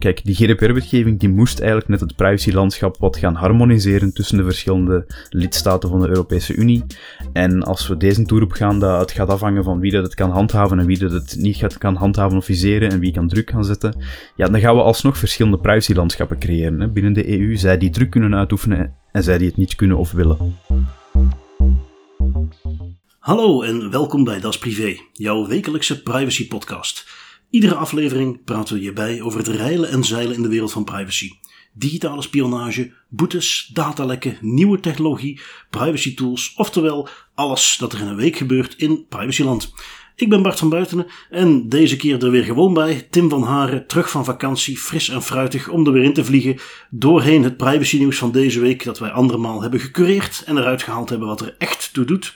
Kijk, die GDPR-wetgeving die moest eigenlijk net het privacylandschap wat gaan harmoniseren tussen de verschillende lidstaten van de Europese Unie. En als we deze toer op gaan, dat het gaat afhangen van wie dat het kan handhaven en wie dat het niet gaat, kan handhaven of viseren en wie kan druk gaan zetten. Ja, dan gaan we alsnog verschillende privacylandschappen creëren hè, binnen de EU. Zij die druk kunnen uitoefenen en zij die het niet kunnen of willen. Hallo en welkom bij Das Privé, jouw wekelijkse privacy podcast. Iedere aflevering praten we je bij over het reilen en zeilen in de wereld van privacy. Digitale spionage, boetes, datalekken, nieuwe technologie, privacy tools, oftewel alles dat er in een week gebeurt in privacyland. Ik ben Bart van Buitenen en deze keer er weer gewoon bij. Tim van Haren, terug van vakantie, fris en fruitig om er weer in te vliegen. Doorheen het privacy nieuws van deze week dat wij andermaal hebben gecureerd en eruit gehaald hebben wat er echt toe doet.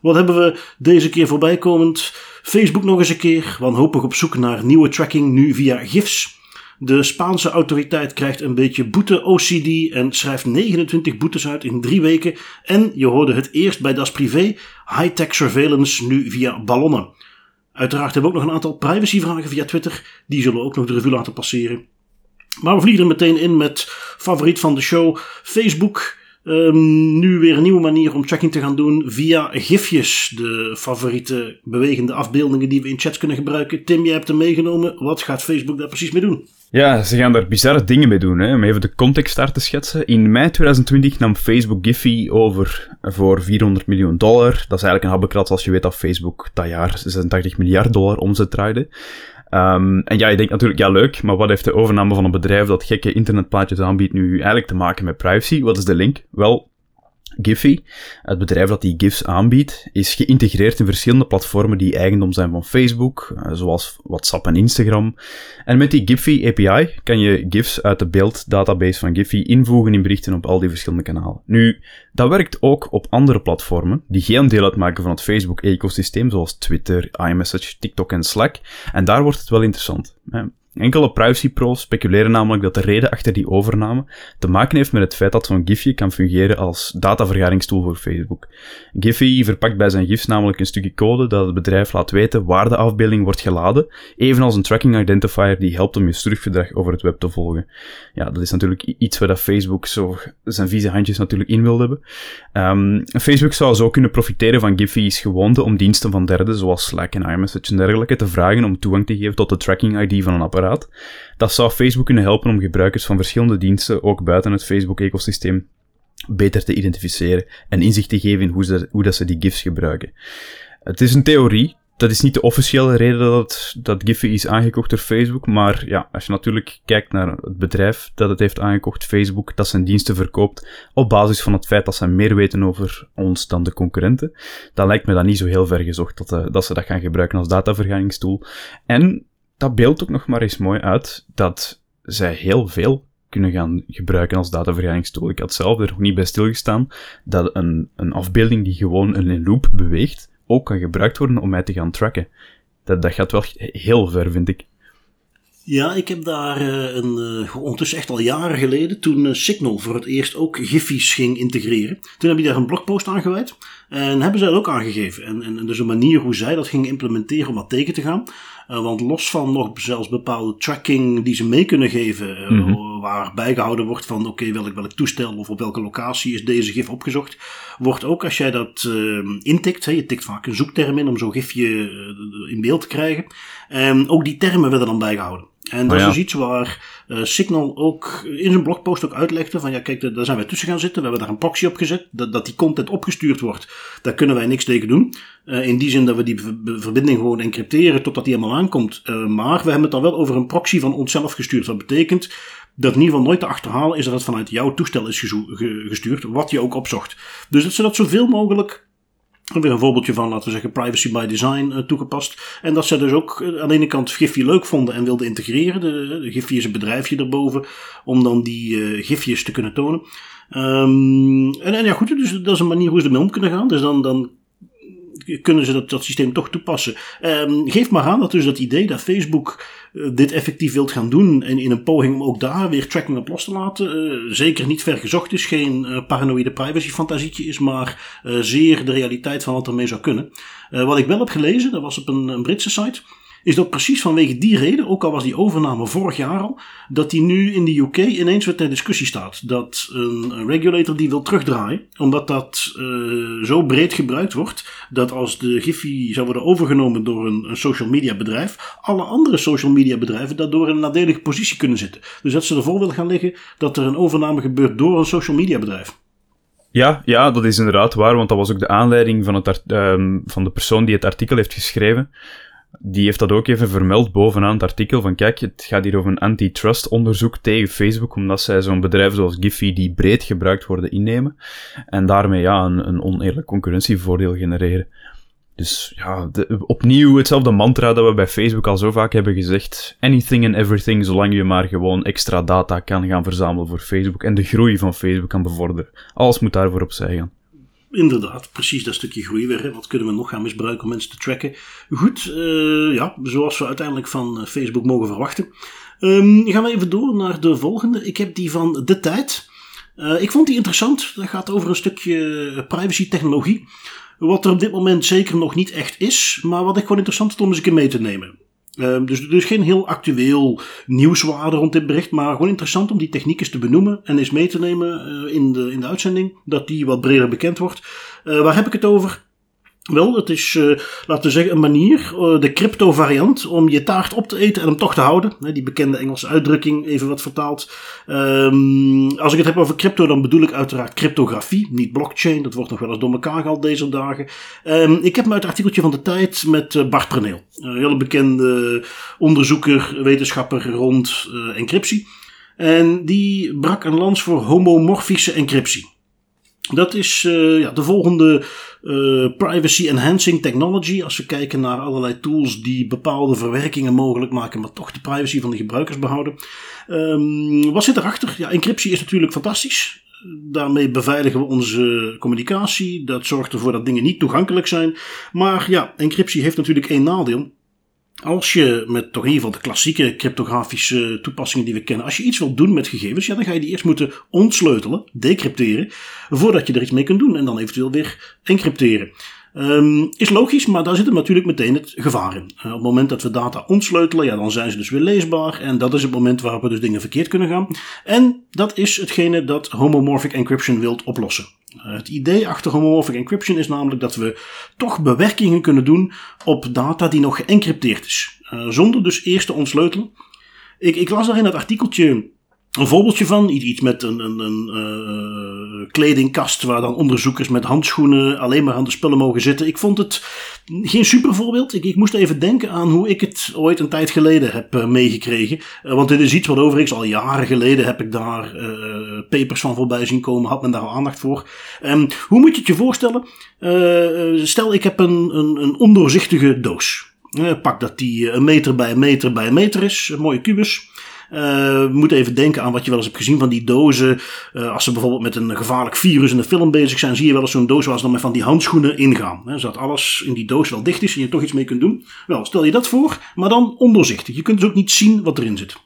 Wat hebben we deze keer voorbij komend? Facebook nog eens een keer, wanhopig op zoek naar nieuwe tracking, nu via GIFs. De Spaanse autoriteit krijgt een beetje boete-OCD en schrijft 29 boetes uit in drie weken. En je hoorde het eerst bij Das Privé, high-tech surveillance nu via ballonnen. Uiteraard hebben we ook nog een aantal privacyvragen via Twitter, die zullen we ook nog de revue laten passeren. Maar we vliegen er meteen in met favoriet van de show, Facebook. Um, nu weer een nieuwe manier om tracking te gaan doen via gifjes. De favoriete bewegende afbeeldingen die we in chats kunnen gebruiken. Tim, jij hebt hem meegenomen. Wat gaat Facebook daar precies mee doen? Ja, ze gaan daar bizarre dingen mee doen. Hè. Om even de context daar te schetsen. In mei 2020 nam Facebook Giphy over voor 400 miljoen dollar. Dat is eigenlijk een habbekrat als je weet dat Facebook dat jaar 86 miljard dollar omzet draaide. Um, en ja, je denkt natuurlijk, ja leuk, maar wat heeft de overname van een bedrijf dat gekke internetplaatjes aanbiedt nu eigenlijk te maken met privacy? Wat is de link? Wel, Giphy, het bedrijf dat die GIFs aanbiedt, is geïntegreerd in verschillende platformen die eigendom zijn van Facebook, eh, zoals WhatsApp en Instagram. En met die Giphy API kan je GIFs uit de beelddatabase van Giphy invoegen in berichten op al die verschillende kanalen. Nu, dat werkt ook op andere platformen die geen deel uitmaken van het Facebook-ecosysteem, zoals Twitter, iMessage, TikTok en Slack. En daar wordt het wel interessant. Enkele privacy-pros speculeren namelijk dat de reden achter die overname te maken heeft met het feit dat zo'n gifje kan fungeren als datavergaringstool voor Facebook. Giphy verpakt bij zijn gifs namelijk een stukje code dat het bedrijf laat weten waar de afbeelding wordt geladen, evenals een tracking identifier die helpt om je surfgedrag over het web te volgen. Ja, dat is natuurlijk iets waar dat Facebook zo zijn vieze handjes natuurlijk in wil hebben. Um, Facebook zou zo kunnen profiteren van Giphy's gewoonte om diensten van derden, zoals Slack en iMessage en dergelijke, te vragen om toegang te geven tot de tracking ID van een apparaat dat zou Facebook kunnen helpen om gebruikers van verschillende diensten, ook buiten het Facebook-ecosysteem, beter te identificeren en inzicht te geven in hoe, ze, hoe dat ze die GIFs gebruiken. Het is een theorie, dat is niet de officiële reden dat, dat Giphy is aangekocht door Facebook, maar ja, als je natuurlijk kijkt naar het bedrijf dat het heeft aangekocht, Facebook, dat zijn diensten verkoopt op basis van het feit dat ze meer weten over ons dan de concurrenten, dan lijkt me dat niet zo heel ver gezocht dat, uh, dat ze dat gaan gebruiken als datavergaringstool. En dat beeldt ook nog maar eens mooi uit dat zij heel veel kunnen gaan gebruiken als datavergaringstool. Ik had zelf er nog niet bij stilgestaan dat een, een afbeelding die gewoon een loop beweegt, ook kan gebruikt worden om mij te gaan tracken. Dat, dat gaat wel heel ver, vind ik. Ja, ik heb daar uh, een, uh, ondertussen echt al jaren geleden, toen uh, Signal voor het eerst ook Giphy's ging integreren. Toen heb je daar een blogpost aan gewijd. En hebben zij dat ook aangegeven. En, en, dus een manier hoe zij dat gingen implementeren om dat tegen te gaan. Uh, want los van nog zelfs bepaalde tracking die ze mee kunnen geven, uh, mm -hmm. waar bijgehouden wordt van oké, okay, welk, welk toestel of op welke locatie is deze gif opgezocht, wordt ook als jij dat uh, intikt, hè, je tikt vaak een zoekterm in om zo'n gifje in beeld te krijgen, um, ook die termen werden dan bijgehouden. En dat oh ja. is dus iets waar uh, Signal ook in zijn blogpost ook uitlegde van ja kijk, daar zijn wij tussen gaan zitten, we hebben daar een proxy op gezet, dat, dat die content opgestuurd wordt, daar kunnen wij niks tegen doen. Uh, in die zin dat we die verbinding gewoon encrypteren totdat die helemaal aankomt. Uh, maar we hebben het dan wel over een proxy van onszelf gestuurd. Dat betekent dat in ieder geval nooit te achterhalen is dat het vanuit jouw toestel is gestuurd, wat je ook opzocht. Dus dat ze dat zoveel mogelijk Weer een voorbeeldje van, laten we zeggen, privacy by design uh, toegepast. En dat ze dus ook aan de ene kant Giphy leuk vonden en wilden integreren. De, de is een bedrijfje erboven, om dan die uh, gifjes te kunnen tonen. Um, en, en, ja, goed, dus dat is een manier hoe ze ermee om kunnen gaan. Dus dan, dan kunnen ze dat, dat systeem toch toepassen. Um, geef maar aan dat dus dat idee dat Facebook uh, dit effectief wilt gaan doen en in een poging om ook daar weer tracking op los te laten, uh, zeker niet ver gezocht is, geen uh, paranoïde privacy fantasietje is, maar zeer de realiteit van wat ermee zou kunnen. wat ik wel heb gelezen, dat was op een Britse site, is dat precies vanwege die reden, ook al was die overname vorig jaar al, dat die nu in de UK ineens weer ter discussie staat. Dat een regulator die wil terugdraaien, omdat dat uh, zo breed gebruikt wordt, dat als de Giphy zou worden overgenomen door een, een, social media bedrijf, alle andere social media bedrijven daardoor in een nadelige positie kunnen zitten. Dus dat ze ervoor willen gaan liggen dat er een overname gebeurt door een social media bedrijf. Ja, ja, dat is inderdaad waar, want dat was ook de aanleiding van, het, um, van de persoon die het artikel heeft geschreven die heeft dat ook even vermeld bovenaan het artikel van kijk, het gaat hier over een antitrust onderzoek tegen Facebook, omdat zij zo'n bedrijf zoals Giphy die breed gebruikt worden innemen en daarmee ja, een, een oneerlijk concurrentievoordeel genereren. Dus ja, de, opnieuw hetzelfde mantra dat we bij Facebook al zo vaak hebben gezegd. Anything and everything, zolang je maar gewoon extra data kan gaan verzamelen voor Facebook en de groei van Facebook kan bevorderen. Alles moet daarvoor opzij gaan inderdaad, precies dat stukje groei weer. Wat kunnen we nog gaan misbruiken om mensen te tracken? Goed, uh, ja, zoals we uiteindelijk van eh, Facebook mogen verwachten. Um, gaan we even door naar de volgende. Ik heb die van De Tijd. Uh, ik vond die interessant. Dat gaat over een stukje privacy technologie. Wat er op dit moment zeker nog niet echt is, maar wat ik gewoon interessant vond om eens een keer mee te nemen. Uh, dus, dus geen heel actueel nieuwswaarde rond dit bericht, maar gewoon interessant om die techniek eens te benoemen en eens mee te nemen uh, in, de, in de uitzending, dat die wat breder bekend wordt. Uh, waar heb ik het over? Wel, het is, uh, laten we zeggen, een manier, uh, de crypto variant, om je taart op te eten en hem toch te houden. die bekende Engelse uitdrukking, even wat vertaald. Um, als ik het heb over crypto, dan bedoel ik uiteraard cryptografie, niet blockchain. Dat wordt nog wel eens door elkaar gehaald deze dagen. Um, ik heb me uit het artikeltje van de tijd met uh, Bart Preneel. Een hele bekende onderzoeker, wetenschapper rond encryptie. En die brak een lans voor homomorfische encryptie. Dat is uh, ja, de volgende uh, privacy enhancing technology. Als we kijken naar allerlei tools die bepaalde verwerkingen mogelijk maken, maar toch de privacy van de gebruikers behouden. Um, wat zit erachter? Ja, encryptie is natuurlijk fantastisch. Daarmee beveiligen we onze communicatie. Dat zorgt ervoor dat dingen niet toegankelijk zijn. Maar ja, encryptie heeft natuurlijk één nadeel. Als je met toch in ieder geval de klassieke cryptografische toepassingen die we kennen, als je iets wilt doen met gegevens, ja, dan ga je die eerst moeten ontsleutelen, decrypteren, voordat je er iets mee kunt doen en dan eventueel weer encrypteren. Um, is logisch, maar daar zit er natuurlijk meteen het gevaar in. Uh, op het moment dat we data ontsleutelen, ja, dan zijn ze dus weer leesbaar. En dat is het moment waarop we dus dingen verkeerd kunnen gaan. En dat is hetgene dat homomorphic encryption wilt oplossen. Het idee achter homomorphic encryption is namelijk dat we toch bewerkingen kunnen doen op data die nog geëncrypteerd is. Uh, zonder dus eerst te ontsleutelen. Ik, ik las daar in dat artikeltje een voorbeeldje van. Iets met een, een, een uh, kledingkast waar dan onderzoekers met handschoenen alleen maar aan de spullen mogen zitten. Ik vond het geen super voorbeeld. Ik, ik moest even denken aan hoe ik het ooit een tijd geleden heb uh, meegekregen. Uh, want dit is iets wat overigens al jaren geleden heb ik daar papers van voorbij zien komen. Had men daar al aandacht voor. Um, hoe moet je het je voorstellen? stel ik heb een, een, een ondoorzichtige doos. pak dat die een meter bij een meter bij een meter is. Een mooie kubus. Uh, moet even denken aan wat je wel eens hebt gezien van die dozen. Uh, als ze bijvoorbeeld met een gevaarlijk virus in een film bezig zijn, zie je wel eens zo'n doos waar ze dan met van die handschoenen ingaan. Hè, zodat alles in die doos wel dicht is en je toch iets mee kunt doen. Wel, stel je dat voor, maar dan ondoorzichtig. Je kunt dus ook niet zien wat erin zit.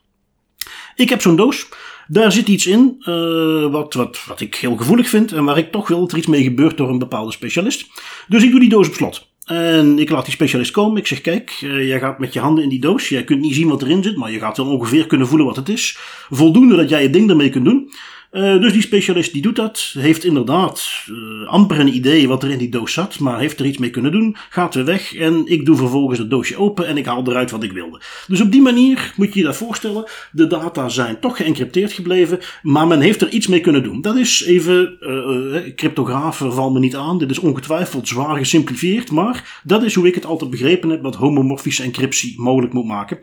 Ik heb zo'n doos. Daar zit iets in uh, wat, wat, wat ik heel gevoelig vind en waar ik toch wil dat er iets mee gebeurt door een bepaalde specialist. Dus ik doe die doos op slot. En ik laat die specialist komen. Ik zeg: Kijk, uh, jij gaat met je handen in die doos. Jij kunt niet zien wat erin zit, maar je gaat wel ongeveer kunnen voelen wat het is. Voldoende dat jij het ding ermee kunt doen. Uh, dus die specialist die doet dat, heeft inderdaad uh, amper een idee wat er in die doos zat, maar heeft er iets mee kunnen doen, gaat weer weg en ik doe vervolgens het doosje open en ik haal eruit wat ik wilde. Dus op die manier moet je je dat voorstellen, de data zijn toch geëncrypteerd gebleven, maar men heeft er iets mee kunnen doen. Dat is even, uh, cryptografen val me niet aan, dit is ongetwijfeld zwaar gesimplifieerd, maar dat is hoe ik het altijd begrepen heb wat homomorfische encryptie mogelijk moet maken.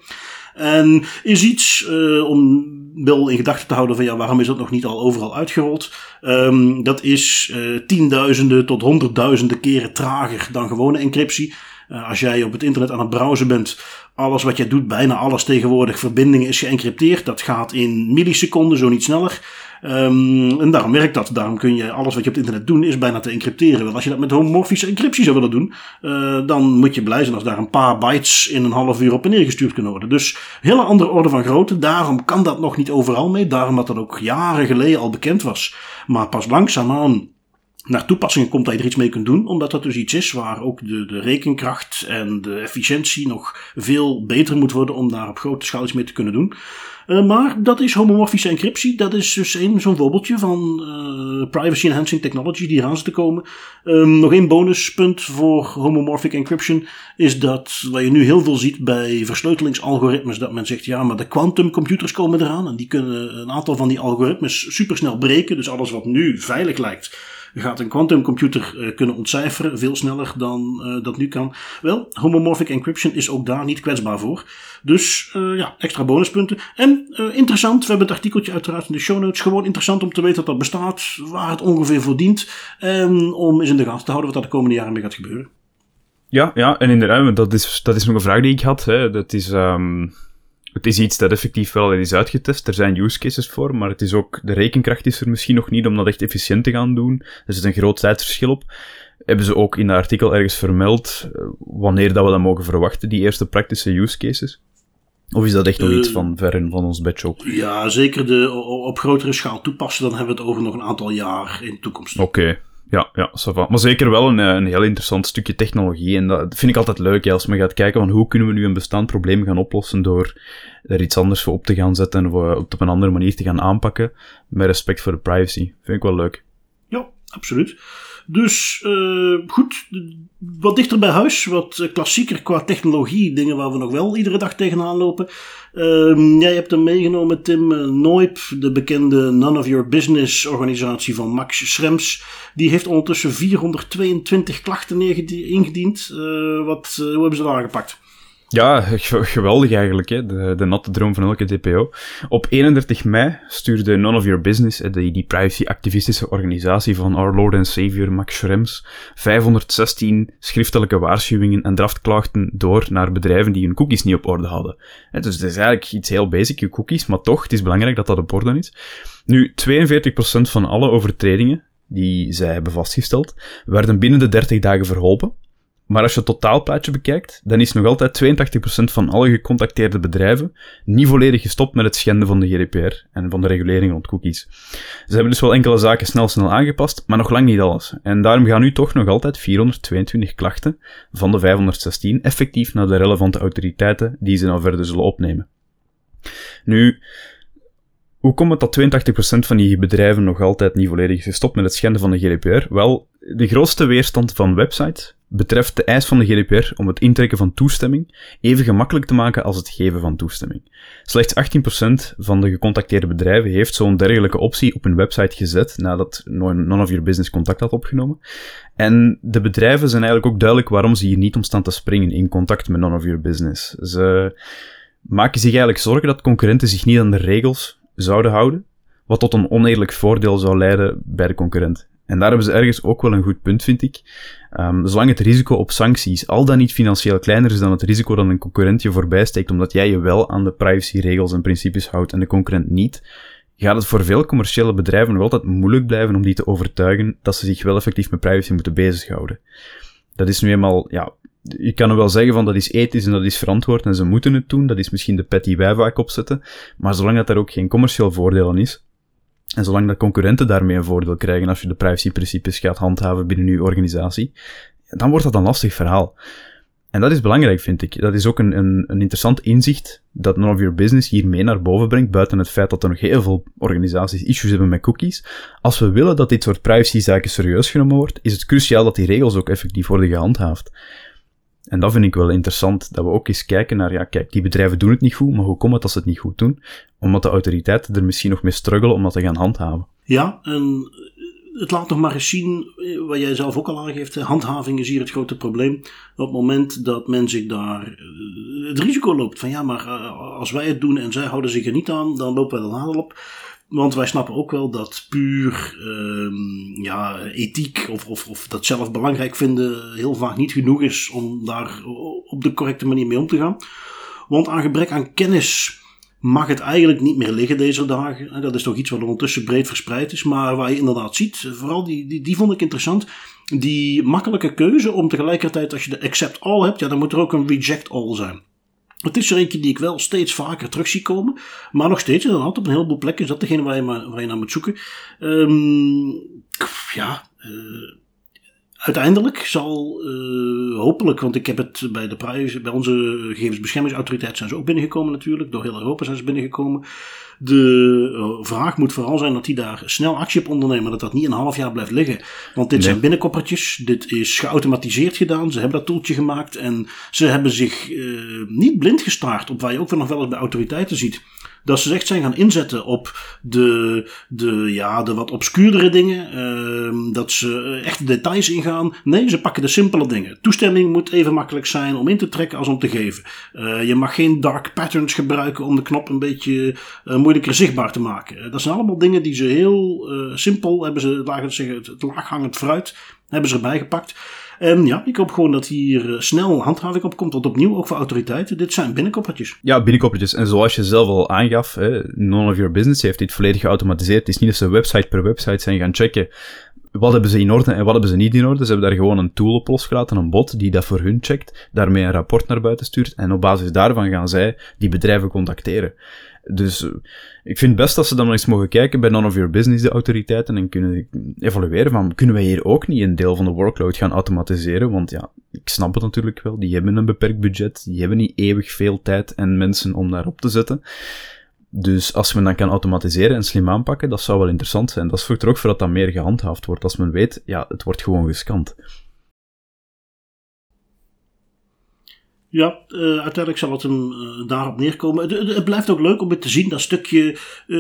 En is iets uh, om wel in gedachten te houden van ja, waarom is dat nog niet al overal uitgerold? Um, dat is uh, tienduizenden tot honderdduizenden keren trager dan gewone encryptie. Uh, als jij op het internet aan het browsen bent, alles wat jij doet, bijna alles tegenwoordig, verbindingen is geëncrypteerd. Dat gaat in milliseconden, zo niet sneller. Um, en daarom werkt dat. Daarom kun je alles wat je op het internet doet, is bijna te encrypteren. Wel, als je dat met homomorfische encryptie zou willen doen, uh, dan moet je blij zijn als daar een paar bytes in een half uur op en neer gestuurd kunnen worden. Dus hele andere orde van grootte. Daarom kan dat nog niet overal mee. Daarom dat dat ook jaren geleden al bekend was. Maar pas langzaamaan naar toepassingen komt dat je er iets mee kunt doen, omdat dat dus iets is waar ook de, de rekenkracht en de efficiëntie nog veel beter moet worden om daar op grote schaal iets mee te kunnen doen. Uh, maar dat is homomorfische encryptie. Dat is dus een, zo'n voorbeeldje van uh, privacy enhancing technology die eraan zit te komen. Um, nog één bonuspunt voor homomorphic encryption is dat wat je nu heel veel ziet bij versleutelingsalgoritmes, dat men zegt ja, maar de quantumcomputers komen eraan en die kunnen een aantal van die algoritmes supersnel breken. Dus alles wat nu veilig lijkt gaat een quantumcomputer uh, kunnen ontcijferen veel sneller dan uh, dat nu kan. Wel, homomorphic encryption is ook daar niet kwetsbaar voor. Dus uh, ja, extra bonuspunten. En interessant, we hebben het artikeltje uiteraard in de show notes. Gewoon interessant om te weten dat dat bestaat, waar het ongeveer voor dient. En om eens in de gaten te houden wat er de komende jaren mee gaat gebeuren. Ja, ja, en inderdaad, dat is, dat is nog een vraag die ik had. Hè. Dat is, um, het is iets dat effectief wel is uitgetest. Er zijn use cases voor, maar het is ook, de rekenkracht is er misschien nog niet om dat echt efficiënt te gaan doen. Er zit een groot tijdsverschil op. Hebben ze ook in het artikel ergens vermeld eh, wanneer dat we dat mogen verwachten, die eerste praktische use cases? Of is dat echt nog uh, iets van ver in van ons bedshop? Ja, zeker de, op grotere schaal toepassen, dan hebben we het over nog een aantal jaar in de toekomst. Oké, ja, ja, maar zeker wel een, eh, een heel interessant stukje technologie. En dat vind ik altijd leuk, als men gaat kijken van hoe kunnen we nu een bestaand probleem gaan oplossen door er iets anders voor op te gaan zetten of het op een andere manier te gaan aanpakken. Met respect voor de privacy. Vind ik wel leuk. Ja, absoluut. Dus uh, goed, wat dichter bij huis, wat klassieker qua technologie, dingen waar we nog wel iedere dag tegenaan lopen. Uh, jij hebt hem meegenomen, Tim uh, Noip, de bekende None of Your Business organisatie van Max Schrems. Die heeft ondertussen 422 klachten ingediend. Wat, hoe hebben ze dat aangepakt? Ja, geweldig eigenlijk, hè? De, de natte droom van elke DPO. Op 31 mei stuurde None of Your Business, die, die privacy-activistische organisatie van Our Lord and Savior Max Schrems, 516 schriftelijke waarschuwingen en draftklachten door naar bedrijven die hun cookies niet op orde hadden. Dus het is eigenlijk iets heel basic, je cookies, maar toch, het is belangrijk dat dat op orde is. Nu, 42% van alle overtredingen die zij hebben vastgesteld, werden binnen de 30 dagen verholpen. Maar als je het totaalplaatje bekijkt, dan is nog altijd 82% van alle gecontacteerde bedrijven niet volledig gestopt met het schenden van de GDPR en van de regulering rond cookies. Ze hebben dus wel enkele zaken snel snel aangepast, maar nog lang niet alles. En daarom gaan nu toch nog altijd 422 klachten van de 516 effectief naar de relevante autoriteiten die ze nou verder zullen opnemen. Nu, hoe komt het dat 82% van die bedrijven nog altijd niet volledig is gestopt met het schenden van de GDPR? Wel, de grootste weerstand van websites betreft de eis van de GDPR om het intrekken van toestemming even gemakkelijk te maken als het geven van toestemming. Slechts 18% van de gecontacteerde bedrijven heeft zo'n dergelijke optie op hun website gezet nadat None of Your Business contact had opgenomen. En de bedrijven zijn eigenlijk ook duidelijk waarom ze hier niet om staan te springen in contact met None of Your Business. Ze maken zich eigenlijk zorgen dat concurrenten zich niet aan de regels zouden houden, wat tot een oneerlijk voordeel zou leiden bij de concurrent. En daar hebben ze ergens ook wel een goed punt, vind ik. Um, zolang het risico op sancties al dan niet financieel kleiner is dan het risico dat een concurrent je voorbij steekt omdat jij je wel aan de privacyregels en principes houdt en de concurrent niet, gaat het voor veel commerciële bedrijven nog altijd moeilijk blijven om die te overtuigen dat ze zich wel effectief met privacy moeten bezighouden. Dat is nu eenmaal, ja, je kan wel zeggen van dat is ethisch en dat is verantwoord en ze moeten het doen, dat is misschien de pet die wij vaak opzetten, maar zolang dat daar ook geen commercieel voordeel aan is, en zolang dat concurrenten daarmee een voordeel krijgen als je de privacyprincipes gaat handhaven binnen je organisatie, dan wordt dat een lastig verhaal. En dat is belangrijk, vind ik. Dat is ook een, een, een interessant inzicht dat None of Your Business hier mee naar boven brengt, buiten het feit dat er nog heel veel organisaties issues hebben met cookies. Als we willen dat dit soort privacyzaken serieus genomen wordt, is het cruciaal dat die regels ook effectief worden gehandhaafd. En dat vind ik wel interessant, dat we ook eens kijken naar, ja, kijk, die bedrijven doen het niet goed, maar hoe komt het dat ze het niet goed doen? Omdat de autoriteiten er misschien nog mee struggelen om dat te gaan handhaven. Ja, en het laat nog maar eens zien, eh, wat jij zelf ook al aangeeft, handhaving is hier het grote probleem. Op het moment dat men zich daar eh, het risico loopt van ja, maar eh, als wij het doen en zij houden zich er niet aan, dan lopen wij de nadeel op. Want wij snappen ook wel dat puur ehm, ja, ethiek of, of, of dat zelf belangrijk vinden heel vaak niet genoeg is om daar op de correcte manier mee om te gaan. Want aan gebrek aan kennis mag het eigenlijk niet meer liggen deze dagen. Dat is toch iets wat ondertussen breed verspreid is. Maar waar je inderdaad ziet, vooral die, die, die vond ik interessant. Die makkelijke keuze om tegelijkertijd, als je de accept all hebt, ja, dan moet er ook een reject all zijn. Het is er eentje die ik wel steeds vaker terug zie komen. Maar nog steeds, inderdaad, op een heleboel plekken is dat degene waar je, maar, waar je naar moet zoeken. Um, ja, uh, uiteindelijk zal uh, hopelijk, want ik heb het bij, de prijs, bij onze gegevensbeschermingsautoriteit zijn ze ook binnengekomen natuurlijk. Door heel Europa zijn ze binnengekomen. De uh, vraag moet vooral zijn dat die daar snel actie op ondernemen. Dat dat niet een half jaar blijft liggen. Want dit zijn binnenkoppertjes. Dit is geautomatiseerd gedaan. Ze hebben dat toeltje gemaakt. En ze hebben zich uh, niet blind gestaard op waar je ook weer nog wel eens bij autoriteiten ziet dat ze echt zijn gaan inzetten op de, de, ja, de wat obscuurdere dingen. Uh, dat ze echt de details ingaan. Nee, ze pakken de simpele dingen. Toestemming moet even makkelijk zijn om in te trekken als om te geven. Uh, je mag geen dark patterns gebruiken om de knop een beetje uh, moeilijker zichtbaar te maken. dat zijn allemaal dingen die ze heel simpel hebben ze, laten zeggen, het laaghangend fruit hebben ze erbij gepakt. En ja, ik hoop gewoon dat hier eh, snel handhaving op komt. Want opnieuw, ook voor autoriteiten, dit zijn binnenkoppertjes. Ja, binnenkoppertjes. En zoals je zelf al aangaf, hè, None of Your Business heeft dit volledig geautomatiseerd. Het is niet dat ze website per website zijn gaan checken wat hebben ze in orde en wat hebben ze niet in orde. Ze hebben daar gewoon een tool op losgelaten, een bot, die dat voor hun checkt, daarmee een rapport naar buiten stuurt en op basis daarvan gaan zij die bedrijven contacteren. Dus uh, ik vind best dat ze dan nog eens mogen kijken bij None of Your Business, de autoriteiten, en kunnen evalueren van, kunnen wij hier ook niet een deel van de workload gaan automatiseren? Want ja, ik snap het natuurlijk wel, die hebben een beperkt budget, die hebben niet eeuwig veel tijd en mensen om daarop te zetten. Dus als men dan kan automatiseren en slim aanpakken, dat zou wel interessant zijn. Dat zorgt er ook voor dat dat meer gehandhaafd wordt. Als men weet, ja, het wordt gewoon gescand. Ja, uh, uiteindelijk zal het hem uh, daarop neerkomen. Het, het, blijft ook leuk om het te zien, dat stukje. Uh,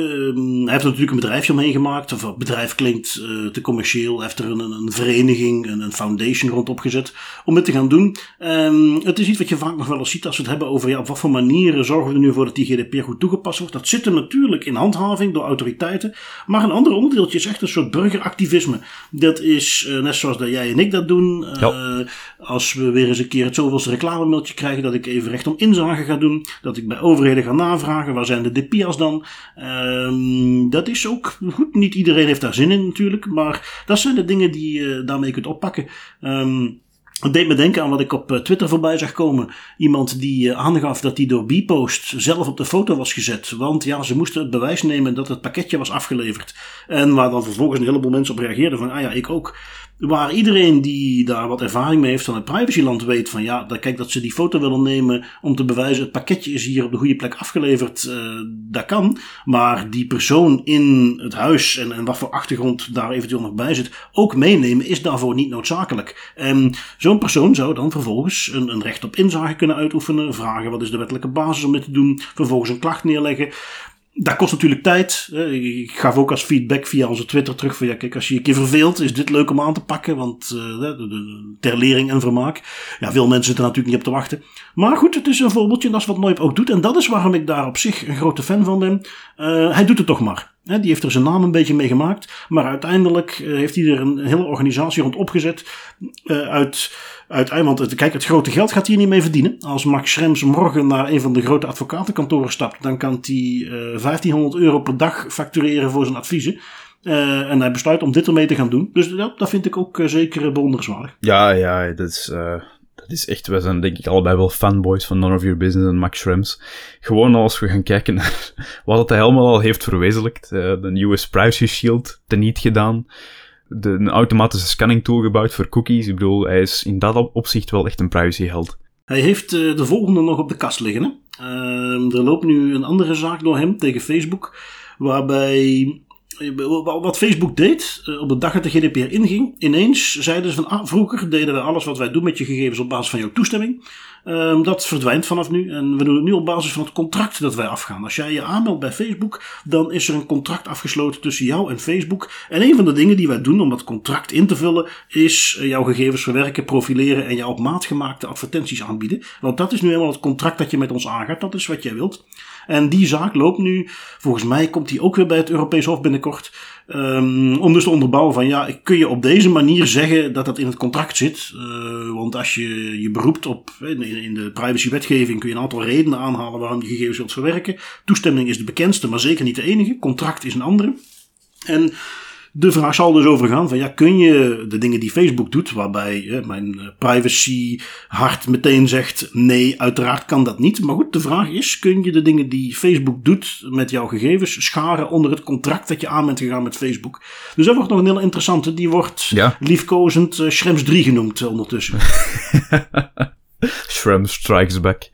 hij heeft er natuurlijk een bedrijfje omheen gemaakt. Of het bedrijf klinkt eh, te commercieel. Hij heeft er een, een vereniging, een, een, foundation rondop gezet om het te gaan doen. Um, het is iets wat je vaak nog wel eens ziet als we het hebben over ja, op wat voor manieren zorgen we er nu voor dat die GDPR goed toegepast wordt. Dat zit er natuurlijk in handhaving door autoriteiten. Maar een ander onderdeeltje is echt een soort burgeractivisme. Dat is net zoals dat jij en ik dat doen. Ja. Als we weer eens een keer het zoveelste reclamemailtje dat ik even recht om inzage ga doen, dat ik bij overheden ga navragen, waar zijn de DPIA's dan? Um, dat is ook goed, niet iedereen heeft daar zin in natuurlijk, maar dat zijn de dingen die je daarmee kunt oppakken. Um, het deed me denken aan wat ik op Twitter voorbij zag komen. Iemand die aangaf dat hij door Bpost zelf op de foto was gezet. Want ja, ze moesten het bewijs nemen dat het pakketje was afgeleverd. En waar dan vervolgens een heleboel mensen op reageerden van, ah ja, ik ook. Waar iedereen die daar wat ervaring mee heeft van het privacyland weet van ja, dat, kijk dat ze die foto willen nemen om te bewijzen het pakketje is hier op de goede plek afgeleverd, uh, dat kan. Maar die persoon in het huis en, en wat voor achtergrond daar eventueel nog bij zit, ook meenemen is daarvoor niet noodzakelijk. En zo'n persoon zou dan vervolgens een, een recht op inzage kunnen uitoefenen, vragen wat is de wettelijke basis om dit te doen, vervolgens een klacht neerleggen dat kost natuurlijk tijd. Ik gaf ook als feedback via onze Twitter terug van ja, kijk, als je je keer verveelt, is dit leuk om aan te pakken, want uh, ter lering en vermaak. Ja, veel mensen zitten natuurlijk niet op te wachten. Maar goed, het is een voorbeeldje dat is wat Noip ook doet. En dat is waarom ik daar op zich een grote fan van ben. Uh, hij doet het toch maar. Die heeft er zijn naam een beetje mee gemaakt. Maar uiteindelijk uh, heeft hij er een hele organisatie rond opgezet. uit uiteindelijk, want kijk, het grote geld gaat hij niet mee verdienen. Als Max Schrems morgen naar een van de grote advocatenkantoren stapt, dan kan hij uh, 1500 euro per dag factureren voor zijn adviezen. En hij besluit om dit ermee te gaan doen. Dus ja, dat vind ik ook zeker bewonderenswaardig. Ja, ja, dat is, dat is echt... We zijn denk ik allebei wel fanboys van None of Your Business en Max Schrems. Gewoon als we gaan kijken naar wat hij helemaal al heeft verwezenlijkt. de US Privacy Shield teniet gedaan de, een automatische scanning tool gebouwd voor cookies. Ik bedoel, hij is in dat opzicht wel echt een privacyheld. Hij heeft uh, de volgende nog op de kast liggen. Hè? Uh, er loopt nu een andere zaak door hem tegen Facebook, waarbij wat Facebook deed, eh, op de dag dat de GDPR inging, ineens zeiden ze van, ah, vroeger deden we alles wat wij doen met je gegevens op basis van jouw toestemming. Um, dat verdwijnt vanaf nu. En we doen het nu op basis van het contract dat wij afgaan. Als jij je aanmeldt bij Facebook, dan is er een contract afgesloten tussen jou en Facebook. En een van de dingen die wij doen om dat contract in te vullen, is eh, jouw gegevens verwerken, profileren en jou op maat gemaakte advertenties aanbieden. Want dat is nu helemaal het contract dat je met ons aangaat. Dat is wat jij wilt. En die zaak loopt nu, volgens mij komt die ook weer bij het Europees Hof binnenkort. Um, om dus te onderbouwen van ja, kun je op deze manier zeggen dat dat in het contract zit. Uh, want als je je beroept op, in, in de privacywetgeving kun je een aantal redenen aanhalen waarom je gegevens wilt verwerken. Toestemming is de bekendste, maar zeker niet de enige. Contract is een andere. En de vraag zal dus over gaan van ja, kun je de dingen die Facebook doet, waarbij mijn eh, privacy hart meteen zegt nee, uiteraard kan dat niet. Maar goed, de vraag is, kun je de dingen die Facebook doet met jouw gegevens scharen onder het contract dat je aan bent gegaan met Facebook? Dus dat wordt nog een heel interessante, die wordt ja. liefkozend uh, Schrems 3 genoemd ondertussen. Schrems Strikes Back.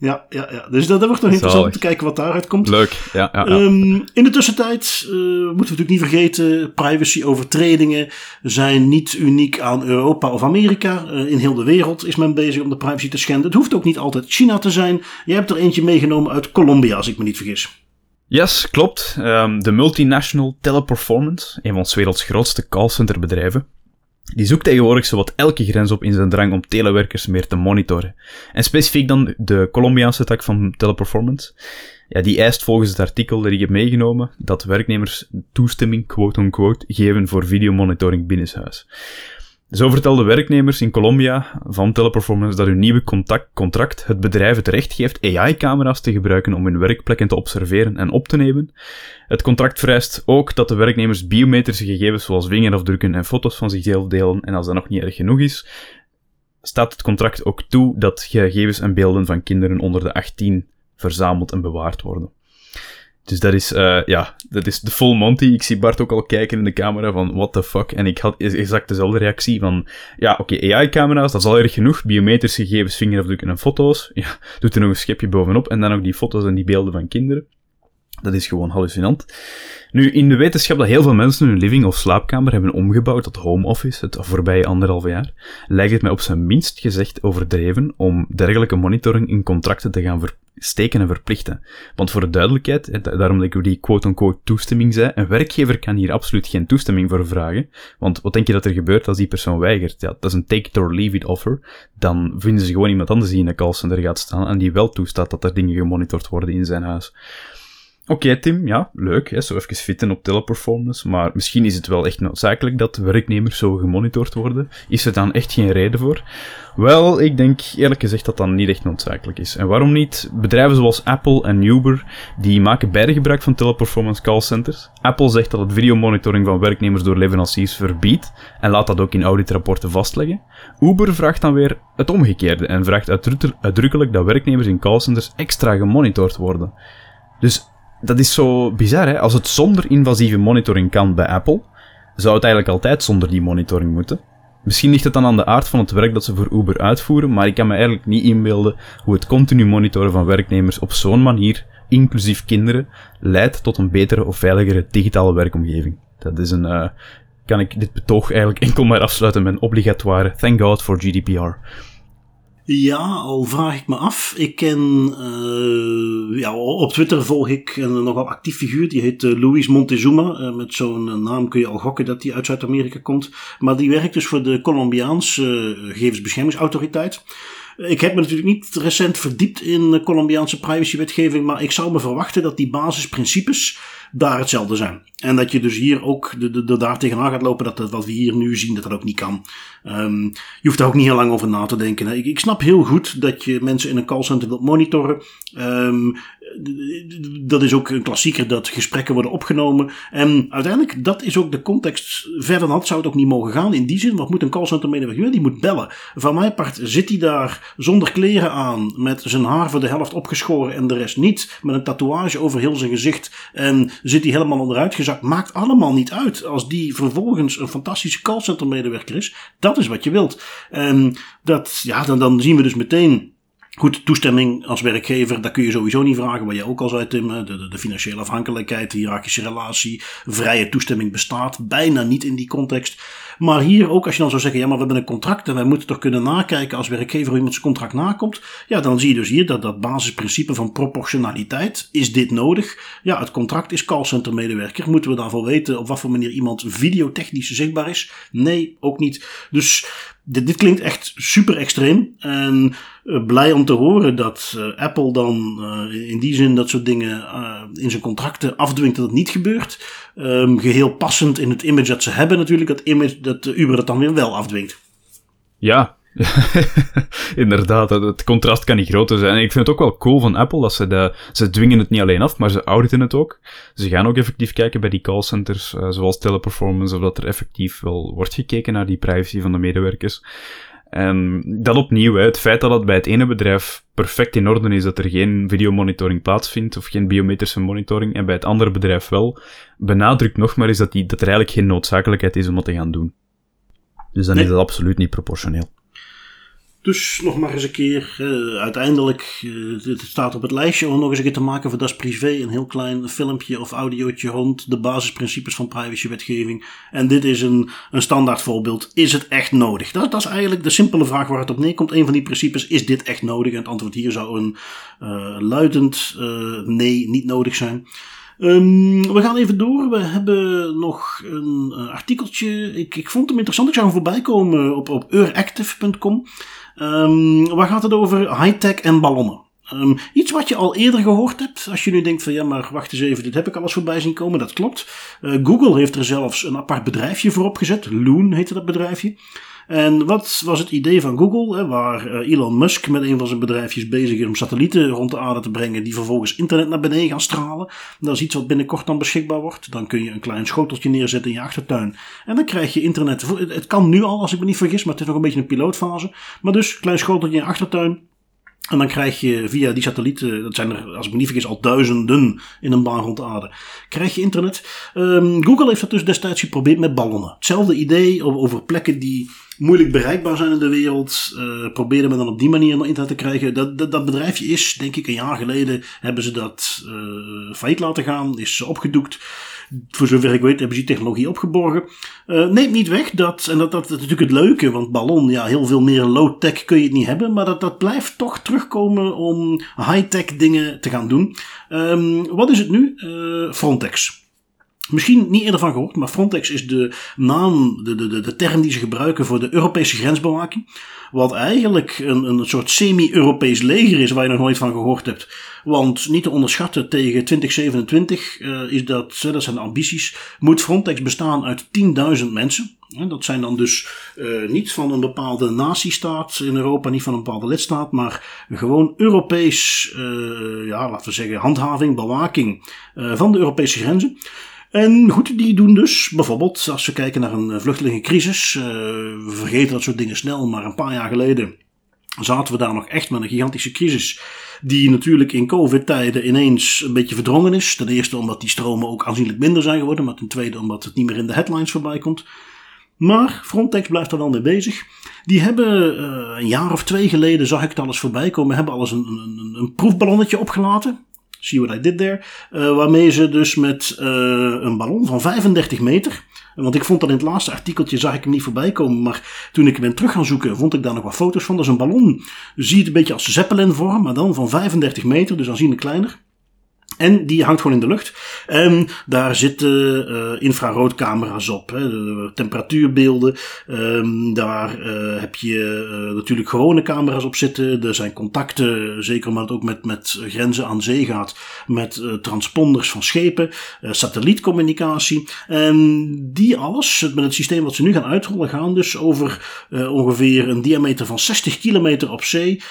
Ja, ja, ja. dus dat, dat wordt nog interessant om te kijken wat daaruit komt. Leuk, ja. ja, ja. Um, in de tussentijd uh, moeten we natuurlijk niet vergeten, privacy-overtredingen zijn niet uniek aan Europa of Amerika. Uh, in heel de wereld is men bezig om de privacy te schenden. Het hoeft ook niet altijd China te zijn. Jij hebt er eentje meegenomen uit Colombia, als ik me niet vergis. Yes, klopt. Um, de multinational Teleperformance, een van ons werelds grootste callcenterbedrijven, die zoekt tegenwoordig zowat elke grens op in zijn drang om telewerkers meer te monitoren. En specifiek dan de Colombiaanse tak van Teleperformance. Ja, die eist volgens het artikel dat ik heb meegenomen dat werknemers toestemming, quote-unquote, geven voor videomonitoring binnenshuis. Zo vertelden werknemers in Colombia van Teleperformance dat hun nieuwe contact, contract het bedrijf het recht geeft AI-camera's te gebruiken om hun werkplekken te observeren en op te nemen. Het contract vereist ook dat de werknemers biometrische gegevens zoals vingerafdrukken en foto's van zichzelf delen en als dat nog niet erg genoeg is, staat het contract ook toe dat gegevens en beelden van kinderen onder de 18 verzameld en bewaard worden. Dus dat is, uh, ja, dat is de full Monty. Ik zie Bart ook al kijken in de camera van what the fuck. En ik had exact dezelfde reactie van, ja, oké, AI-camera's, dat is al erg genoeg. Biometrische gegevens, vingerafdrukken en foto's. Ja, doet er nog een schepje bovenop. En dan ook die foto's en die beelden van kinderen. Dat is gewoon hallucinant. Nu, in de wetenschap dat heel veel mensen hun living of slaapkamer hebben omgebouwd tot home office het voorbije anderhalf jaar, lijkt het mij op zijn minst gezegd overdreven om dergelijke monitoring in contracten te gaan steken en verplichten. Want voor de duidelijkheid, daarom dat ik die quote-unquote toestemming zei, een werkgever kan hier absoluut geen toestemming voor vragen. Want wat denk je dat er gebeurt als die persoon weigert? Ja, dat is een take it or leave it offer. Dan vinden ze gewoon iemand anders die in de callcenter gaat staan en die wel toestaat dat er dingen gemonitord worden in zijn huis. Oké, Tim, ja, leuk, hè, zo even fitten op teleperformance, maar misschien is het wel echt noodzakelijk dat werknemers zo gemonitord worden. Is er dan echt geen reden voor? Wel, ik denk eerlijk gezegd dat dat niet echt noodzakelijk is. En waarom niet? Bedrijven zoals Apple en Uber, die maken beide gebruik van teleperformance callcenters. Apple zegt dat het videomonitoring van werknemers door leveranciers verbiedt, en laat dat ook in auditrapporten vastleggen. Uber vraagt dan weer het omgekeerde, en vraagt uitdrukkelijk dat werknemers in callcenters extra gemonitord worden. Dus dat is zo bizar, hè? Als het zonder invasieve monitoring kan bij Apple, zou het eigenlijk altijd zonder die monitoring moeten. Misschien ligt het dan aan de aard van het werk dat ze voor Uber uitvoeren, maar ik kan me eigenlijk niet inbeelden hoe het continu monitoren van werknemers op zo'n manier, inclusief kinderen, leidt tot een betere of veiligere digitale werkomgeving. Dat is een, uh, kan ik dit betoog eigenlijk enkel maar afsluiten met een obligatoire thank God for GDPR. Ja, al vraag ik me af. Ik ken, uh, ja, op Twitter volg ik een nogal actief figuur. Die heet uh, Luis Montezuma. Uh, met zo'n naam kun je al gokken dat hij uit Zuid-Amerika komt. Maar die werkt dus voor de Colombiaanse gegevensbeschermingsautoriteit. Ik heb me natuurlijk niet recent verdiept in de Colombiaanse privacywetgeving. Maar ik zou me verwachten dat die basisprincipes daar hetzelfde zijn. En dat je dus hier ook de, de, daar tegenaan gaat lopen dat, wat we hier nu zien, dat dat ook niet kan. Um, je hoeft daar ook niet heel lang over na te denken. Ik, ik, snap heel goed dat je mensen in een callcenter wilt monitoren. Um, dat is ook een klassieker dat gesprekken worden opgenomen. En uiteindelijk, dat is ook de context. Verder had zou het ook niet mogen gaan. In die zin, wat moet een callcenter medewerker? Die moet bellen. Van mijn part zit hij daar zonder kleren aan, met zijn haar voor de helft opgeschoren en de rest niet. Met een tatoeage over heel zijn gezicht. En zit hij helemaal onderuit gezakt. Maakt allemaal niet uit. Als die vervolgens een fantastische callcenter medewerker is, dat is wat je wilt. En dat, ja, dan, dan zien we dus meteen Goed, toestemming als werkgever, dat kun je sowieso niet vragen. Wat jij ook al zei, Tim. De, de, de financiële afhankelijkheid, de hiërarchische relatie. Vrije toestemming bestaat bijna niet in die context. Maar hier ook, als je dan zou zeggen, ja, maar we hebben een contract en wij moeten toch kunnen nakijken als werkgever hoe iemand zijn contract nakomt. Ja, dan zie je dus hier dat dat basisprincipe van proportionaliteit, is dit nodig? Ja, het contract is callcenter medewerker. Moeten we daarvoor weten op wat voor manier iemand videotechnisch zichtbaar is? Nee, ook niet. Dus dit, dit klinkt echt super extreem. En blij om te horen dat uh, Apple dan uh, in die zin dat soort dingen in zijn contracten afdwingt dat het niet gebeurt. Um, geheel passend in het image dat ze hebben natuurlijk. Dat image dat Uber dat dan weer wel afdwingt. Ja, Inderdaad, het contrast kan niet groter zijn. En ik vind het ook wel cool van Apple dat ze de, ze dwingen het niet alleen af, maar ze auditen het ook. Ze gaan ook effectief kijken bij die callcenters, uh, zoals teleperformance, of dat er effectief wel wordt gekeken naar die privacy van de medewerkers. En dat opnieuw, hè, het feit dat het bij het ene bedrijf perfect in orde is dat er geen videomonitoring plaatsvindt of geen biometrische monitoring en bij het andere bedrijf wel, benadrukt nog maar eens dat, die, dat er eigenlijk geen noodzakelijkheid is om dat te gaan doen. Dus dan nee. is dat absoluut niet proportioneel. Dus nog maar eens een keer, uh, uiteindelijk, uh, het staat op het lijstje om nog eens een keer te maken voor Das Privé. Een heel klein filmpje of audiootje rond de basisprincipes van privacywetgeving. En dit is een, een standaard voorbeeld. Is het echt nodig? Dat, is eigenlijk de simpele vraag waar het op neerkomt. Een van die principes, is dit echt nodig? En het antwoord hier zou een uh, luidend nee, niet nodig zijn. Um, we gaan even door. We hebben nog een uh, artikeltje. Ik, ik vond hem interessant. Ik zou hem voorbij komen op, op euractiv.com. Um, waar gaat het over? High-tech en ballonnen. Um, iets wat je al eerder gehoord hebt. Als je nu denkt van ja, maar wacht eens even, dit heb ik al eens voorbij zien komen. Dat klopt. Uh, Google heeft er zelfs een apart bedrijfje voor opgezet. Loon heette dat bedrijfje. En wat was het idee van Google, hè, waar uh, Elon Musk met een van zijn bedrijfjes bezig is om satellieten rond de aarde te brengen die vervolgens internet naar beneden gaan stralen. Dat is iets wat binnenkort dan beschikbaar wordt. Dan kun je een klein schoteltje neerzetten in je achtertuin. En dan krijg je internet. Het kan nu al, als ik me niet vergis, maar het is nog een beetje een pilootfase. Maar dus, klein schoteltje in je achtertuin. En dan krijg je via die satellieten, dat zijn er als ik me niet vergis al duizenden in een baan rond de aarde, krijg je internet. Um, Google heeft dat dus destijds geprobeerd met ballonnen. Hetzelfde idee over plekken die moeilijk bereikbaar zijn in de wereld. Uh, probeerde men dan op die manier naar internet te krijgen. Dat, dat, dat, bedrijfje is, denk ik, een jaar geleden hebben ze dat uh, failliet laten gaan. Is opgedoekt. Voor zover ik weet hebben ze die technologie opgeborgen. Uh, neemt niet weg dat, en dat, dat, is natuurlijk het leuke, want ballon, ja, heel veel meer low-tech kun je het niet hebben. Maar dat, dat blijft toch terugkomen om high-tech dingen te gaan doen. Um, wat is het nu? Frontex. Misschien niet eerder van gehoord, maar Frontex is de naam, de, de, de term die ze gebruiken voor de Europese grensbewaking. Wat eigenlijk een, een soort semi-Europees leger is waar je nog nooit van gehoord hebt. Want niet te onderschatten tegen 2027 uh, is dat, dat zijn de ambities, moet Frontex bestaan uit 10.000 mensen. Dat zijn dan dus uh, niet van een bepaalde natiestaat in Europa, niet van een bepaalde lidstaat, maar gewoon Europees, ja, laten we zeggen, handhaving, bewaking van de Europese grenzen. En goed, die doen dus bijvoorbeeld, als we kijken naar een vluchtelingencrisis, uh, we vergeten dat soort dingen snel, maar een paar jaar geleden zaten we daar nog echt met een gigantische crisis. Die natuurlijk in COVID-tijden ineens een beetje verdrongen is. Ten eerste omdat die stromen ook aanzienlijk minder zijn geworden, maar ten tweede omdat het niet meer in de headlines voorbij komt. Maar Frontex blijft er dan mee bezig. Die hebben uh, een jaar of twee geleden, zag ik het alles voorbij komen, hebben alles een, een, een proefballonnetje opgelaten. See what I did there. Uh, waarmee ze dus met uh, een ballon van 35 meter. Want ik vond dat in het laatste artikeltje, zag ik hem niet voorbij komen. Maar toen ik ben terug gaan zoeken, vond ik daar nog wat foto's van. Dat is een ballon. Zie het een beetje als Zeppelin vorm, maar dan van 35 meter, dus aanzienlijk kleiner. En die hangt gewoon in de lucht. En daar zitten uh, infraroodcamera's op, hè, de temperatuurbeelden. Um, daar uh, heb je uh, natuurlijk gewone camera's op zitten. Er zijn contacten, zeker omdat het ook met, met grenzen aan zee gaat, met transponders van schepen, satellietcommunicatie. En die alles, met het systeem wat ze nu gaan uitrollen, gaan dus over ongeveer een diameter van 60 kilometer op zee.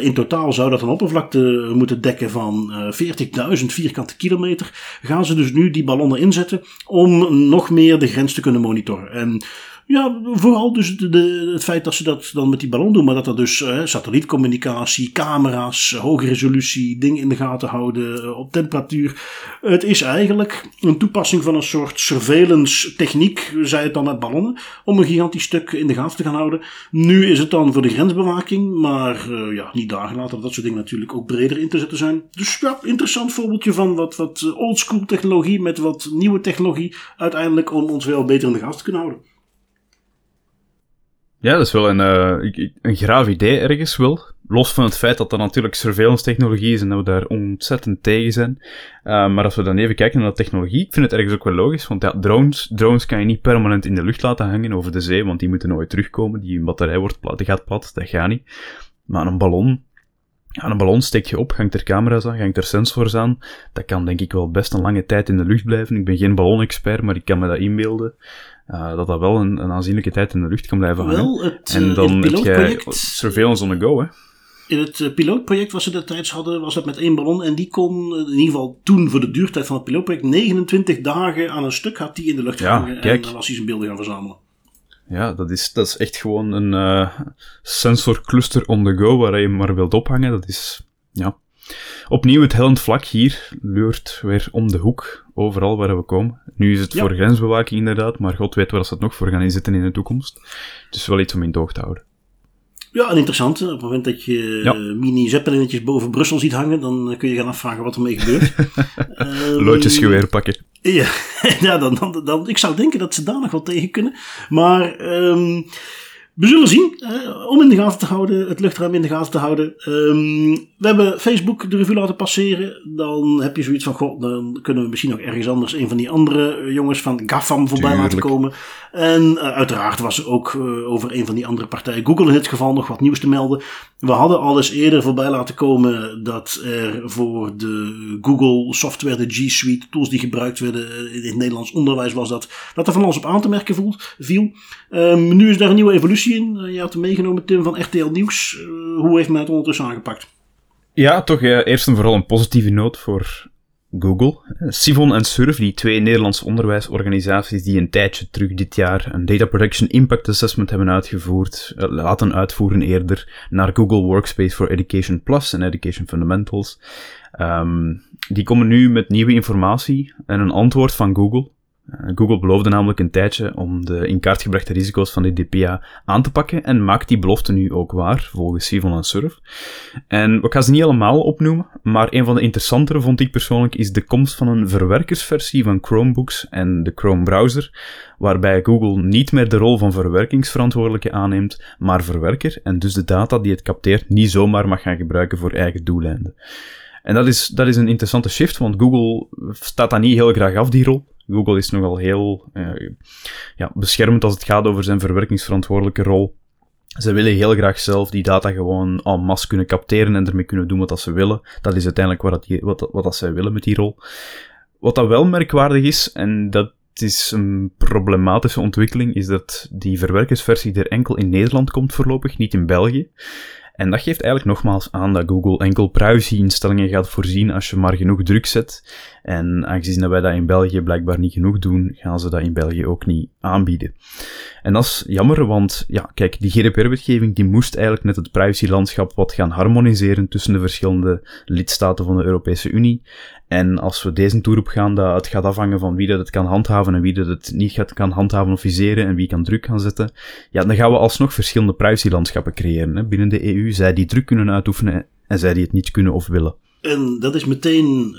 in totaal zou dat een oppervlakte moeten dekken van 40.000 vierkante kilometer, gaan ze dus nu die ballonnen inzetten om nog meer de grens te kunnen monitoren. En Ja, vooral dus de, het feit dat ze dat dan met die ballon doen, maar dat er dus eh, satellietcommunicatie, camera's, hoge resolutie, dingen in de gaten houden, eh, op temperatuur. Het is eigenlijk een toepassing van een soort surveillance techniek, zei het dan met ballonnen, om een gigantisch stuk in de gaten te gaan houden. Nu is het dan voor de grensbewaking, maar uh, ja, niet dagen later dat soort dingen natuurlijk ook breder in te zetten zijn. Dus ja, interessant voorbeeldje van wat, wat oldschool technologie met wat nieuwe technologie uiteindelijk om ons wel beter in de gaten te kunnen houden. Ja, dat is wel een, uh, een graaf idee ergens wel. Los van het feit dat dat natuurlijk surveillance technologie is en dat we daar ontzettend tegen zijn. Uh, maar als we dan even kijken naar de technologie, ik vind het ergens ook wel logisch. Want ja, drones, drones kan je niet permanent in de lucht laten hangen over de zee, want die moeten nooit terugkomen. Die batterij wordt plat, die gaat plat, dat gaat niet. Maar een ballon, ja, een ballon steek je op, hangt er camera's aan, hangt er sensors aan. Dat kan denk ik wel best een lange tijd in de lucht blijven. Ik ben geen ballonexpert, maar ik kan me dat inbeelden. Uh, dat dat wel een, een, aanzienlijke tijd in de lucht kan blijven hangen. Wel, het, en uh, dan het heb je surveillance on the go, hè. In het uh, pilootproject wat ze destijds hadden, was dat met één ballon. En die kon, in ieder geval toen voor de duurtijd van het pilootproject, 29 dagen aan een stuk had die in de lucht ja, gehangen. Kijk. En dan was hij zijn beelden gaan verzamelen. Ja, dat is, dat is echt gewoon een uh, sensor cluster on the go waar je maar wilt ophangen. Dat is, ja. Opnieuw het hellend vlak hier leurt weer om de hoek, overal waar we komen. Nu is het Ja. voor grensbewaking inderdaad, maar god weet waar ze het nog voor gaan inzetten in de toekomst. Dus wel iets om in het oog te houden. Ja, en interessant. Op het moment dat je Ja. eh, mini-zeppelinnetjes boven Brussel ziet hangen, dan eh, kun je gaan afvragen wat ermee gebeurt. Ehm, Loodjesgeweer pakken. Ja, ja dan, dan, dan, ik zou denken dat ze daar nog wel tegen kunnen. Maar ehm, we zullen zien. eh, om in de gaten te houden, het luchtruim in de gaten te houden. Ehm, we hebben Facebook de revue laten passeren. Dan heb je zoiets van, goh, dan kunnen we misschien nog ergens anders een van die andere jongens van GAFAM voorbij laten komen. En eh, uiteraard was er ook eh, over een van die andere partijen, Google in dit geval, nog wat nieuws te melden. We hadden al eens eerder voorbij laten komen dat er voor de Google software, de G Suite, tools die gebruikt werden eh, in het Nederlands onderwijs was dat, dat er van alles op aan te merken voelt, viel. Ehm, nu is daar een nieuwe evolutie in. Je had hem meegenomen, Tim, van RTL Nieuws. Hoe heeft men het ondertussen aangepakt? Ja, toch eerst en vooral een positieve noot voor Google. Sivon en Surf, die twee Nederlandse onderwijsorganisaties die een tijdje terug dit jaar een Data Protection Impact Assessment hebben uitgevoerd, eh, laten uitvoeren eerder naar Google Workspace for Education Plus en Education Fundamentals. Ehm, die komen nu met nieuwe informatie en een antwoord van Google. Eh, Google beloofde namelijk een tijdje om de in kaart gebrachte risico's van de DPA aan te pakken en maakt die belofte nu ook waar, volgens Sivon en Surf. En ik ga ze niet allemaal opnoemen, maar een van de interessantere vond ik persoonlijk is de komst van een verwerkersversie van Chromebooks en de Chrome browser, waarbij Google niet meer de rol van verwerkingsverantwoordelijke aanneemt, maar verwerker en dus de data die het capteert niet zomaar mag gaan gebruiken voor eigen doeleinden. En dat is, dat is een interessante shift, want Google staat dat niet heel graag af, die rol. Google is nogal heel eh, ja, beschermend als het gaat over zijn verwerkingsverantwoordelijke rol. Ze willen heel graag zelf die data gewoon en masse kunnen capteren en ermee kunnen doen wat ze willen. Dat is uiteindelijk wat, dat wat, wat zij willen met die rol. Wat dat wel merkwaardig is, en dat is een problematische ontwikkeling, is dat die verwerkersversie er enkel in Nederland komt voorlopig, niet in België. En dat geeft eigenlijk nogmaals aan dat Google enkel privacy-instellingen gaat voorzien als je maar genoeg druk zet. En aangezien wij dat in België blijkbaar niet genoeg doen, gaan ze dat in België ook niet aanbieden. En dat is jammer, want ja, kijk, die GDPR-wetgeving die moest eigenlijk net het privacylandschap wat gaan harmoniseren tussen de verschillende lidstaten van de Europese Unie. En als we deze toer op gaan, dat het gaat afhangen van wie dat het kan handhaven en wie dat het niet gaat, kan handhaven of viseren en wie kan druk gaan zetten, ja, dan gaan we alsnog verschillende privacylandschappen creëren hè, binnen de EU. Zij die druk kunnen uitoefenen en zij die het niet kunnen of willen. En dat is meteen,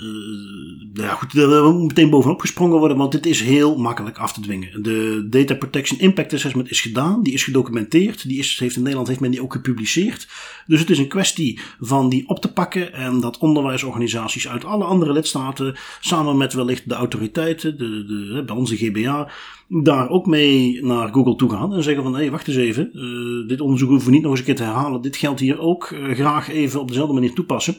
nou ja goed, daar moet meteen bovenop gesprongen worden, want dit is heel makkelijk af te dwingen. De Data Protection Impact Assessment is gedaan, die is gedocumenteerd, die is, heeft in Nederland heeft men die ook gepubliceerd. Dus het is een kwestie van die op te pakken en dat onderwijsorganisaties uit alle andere lidstaten, samen met wellicht de autoriteiten, de, de, bij onze GBA, daar ook mee naar Google toe gaan en zeggen van, hé, wacht eens even, eh, dit onderzoek hoeven we niet nog eens een keer te herhalen, dit geldt hier ook, eh, graag even op dezelfde manier toepassen.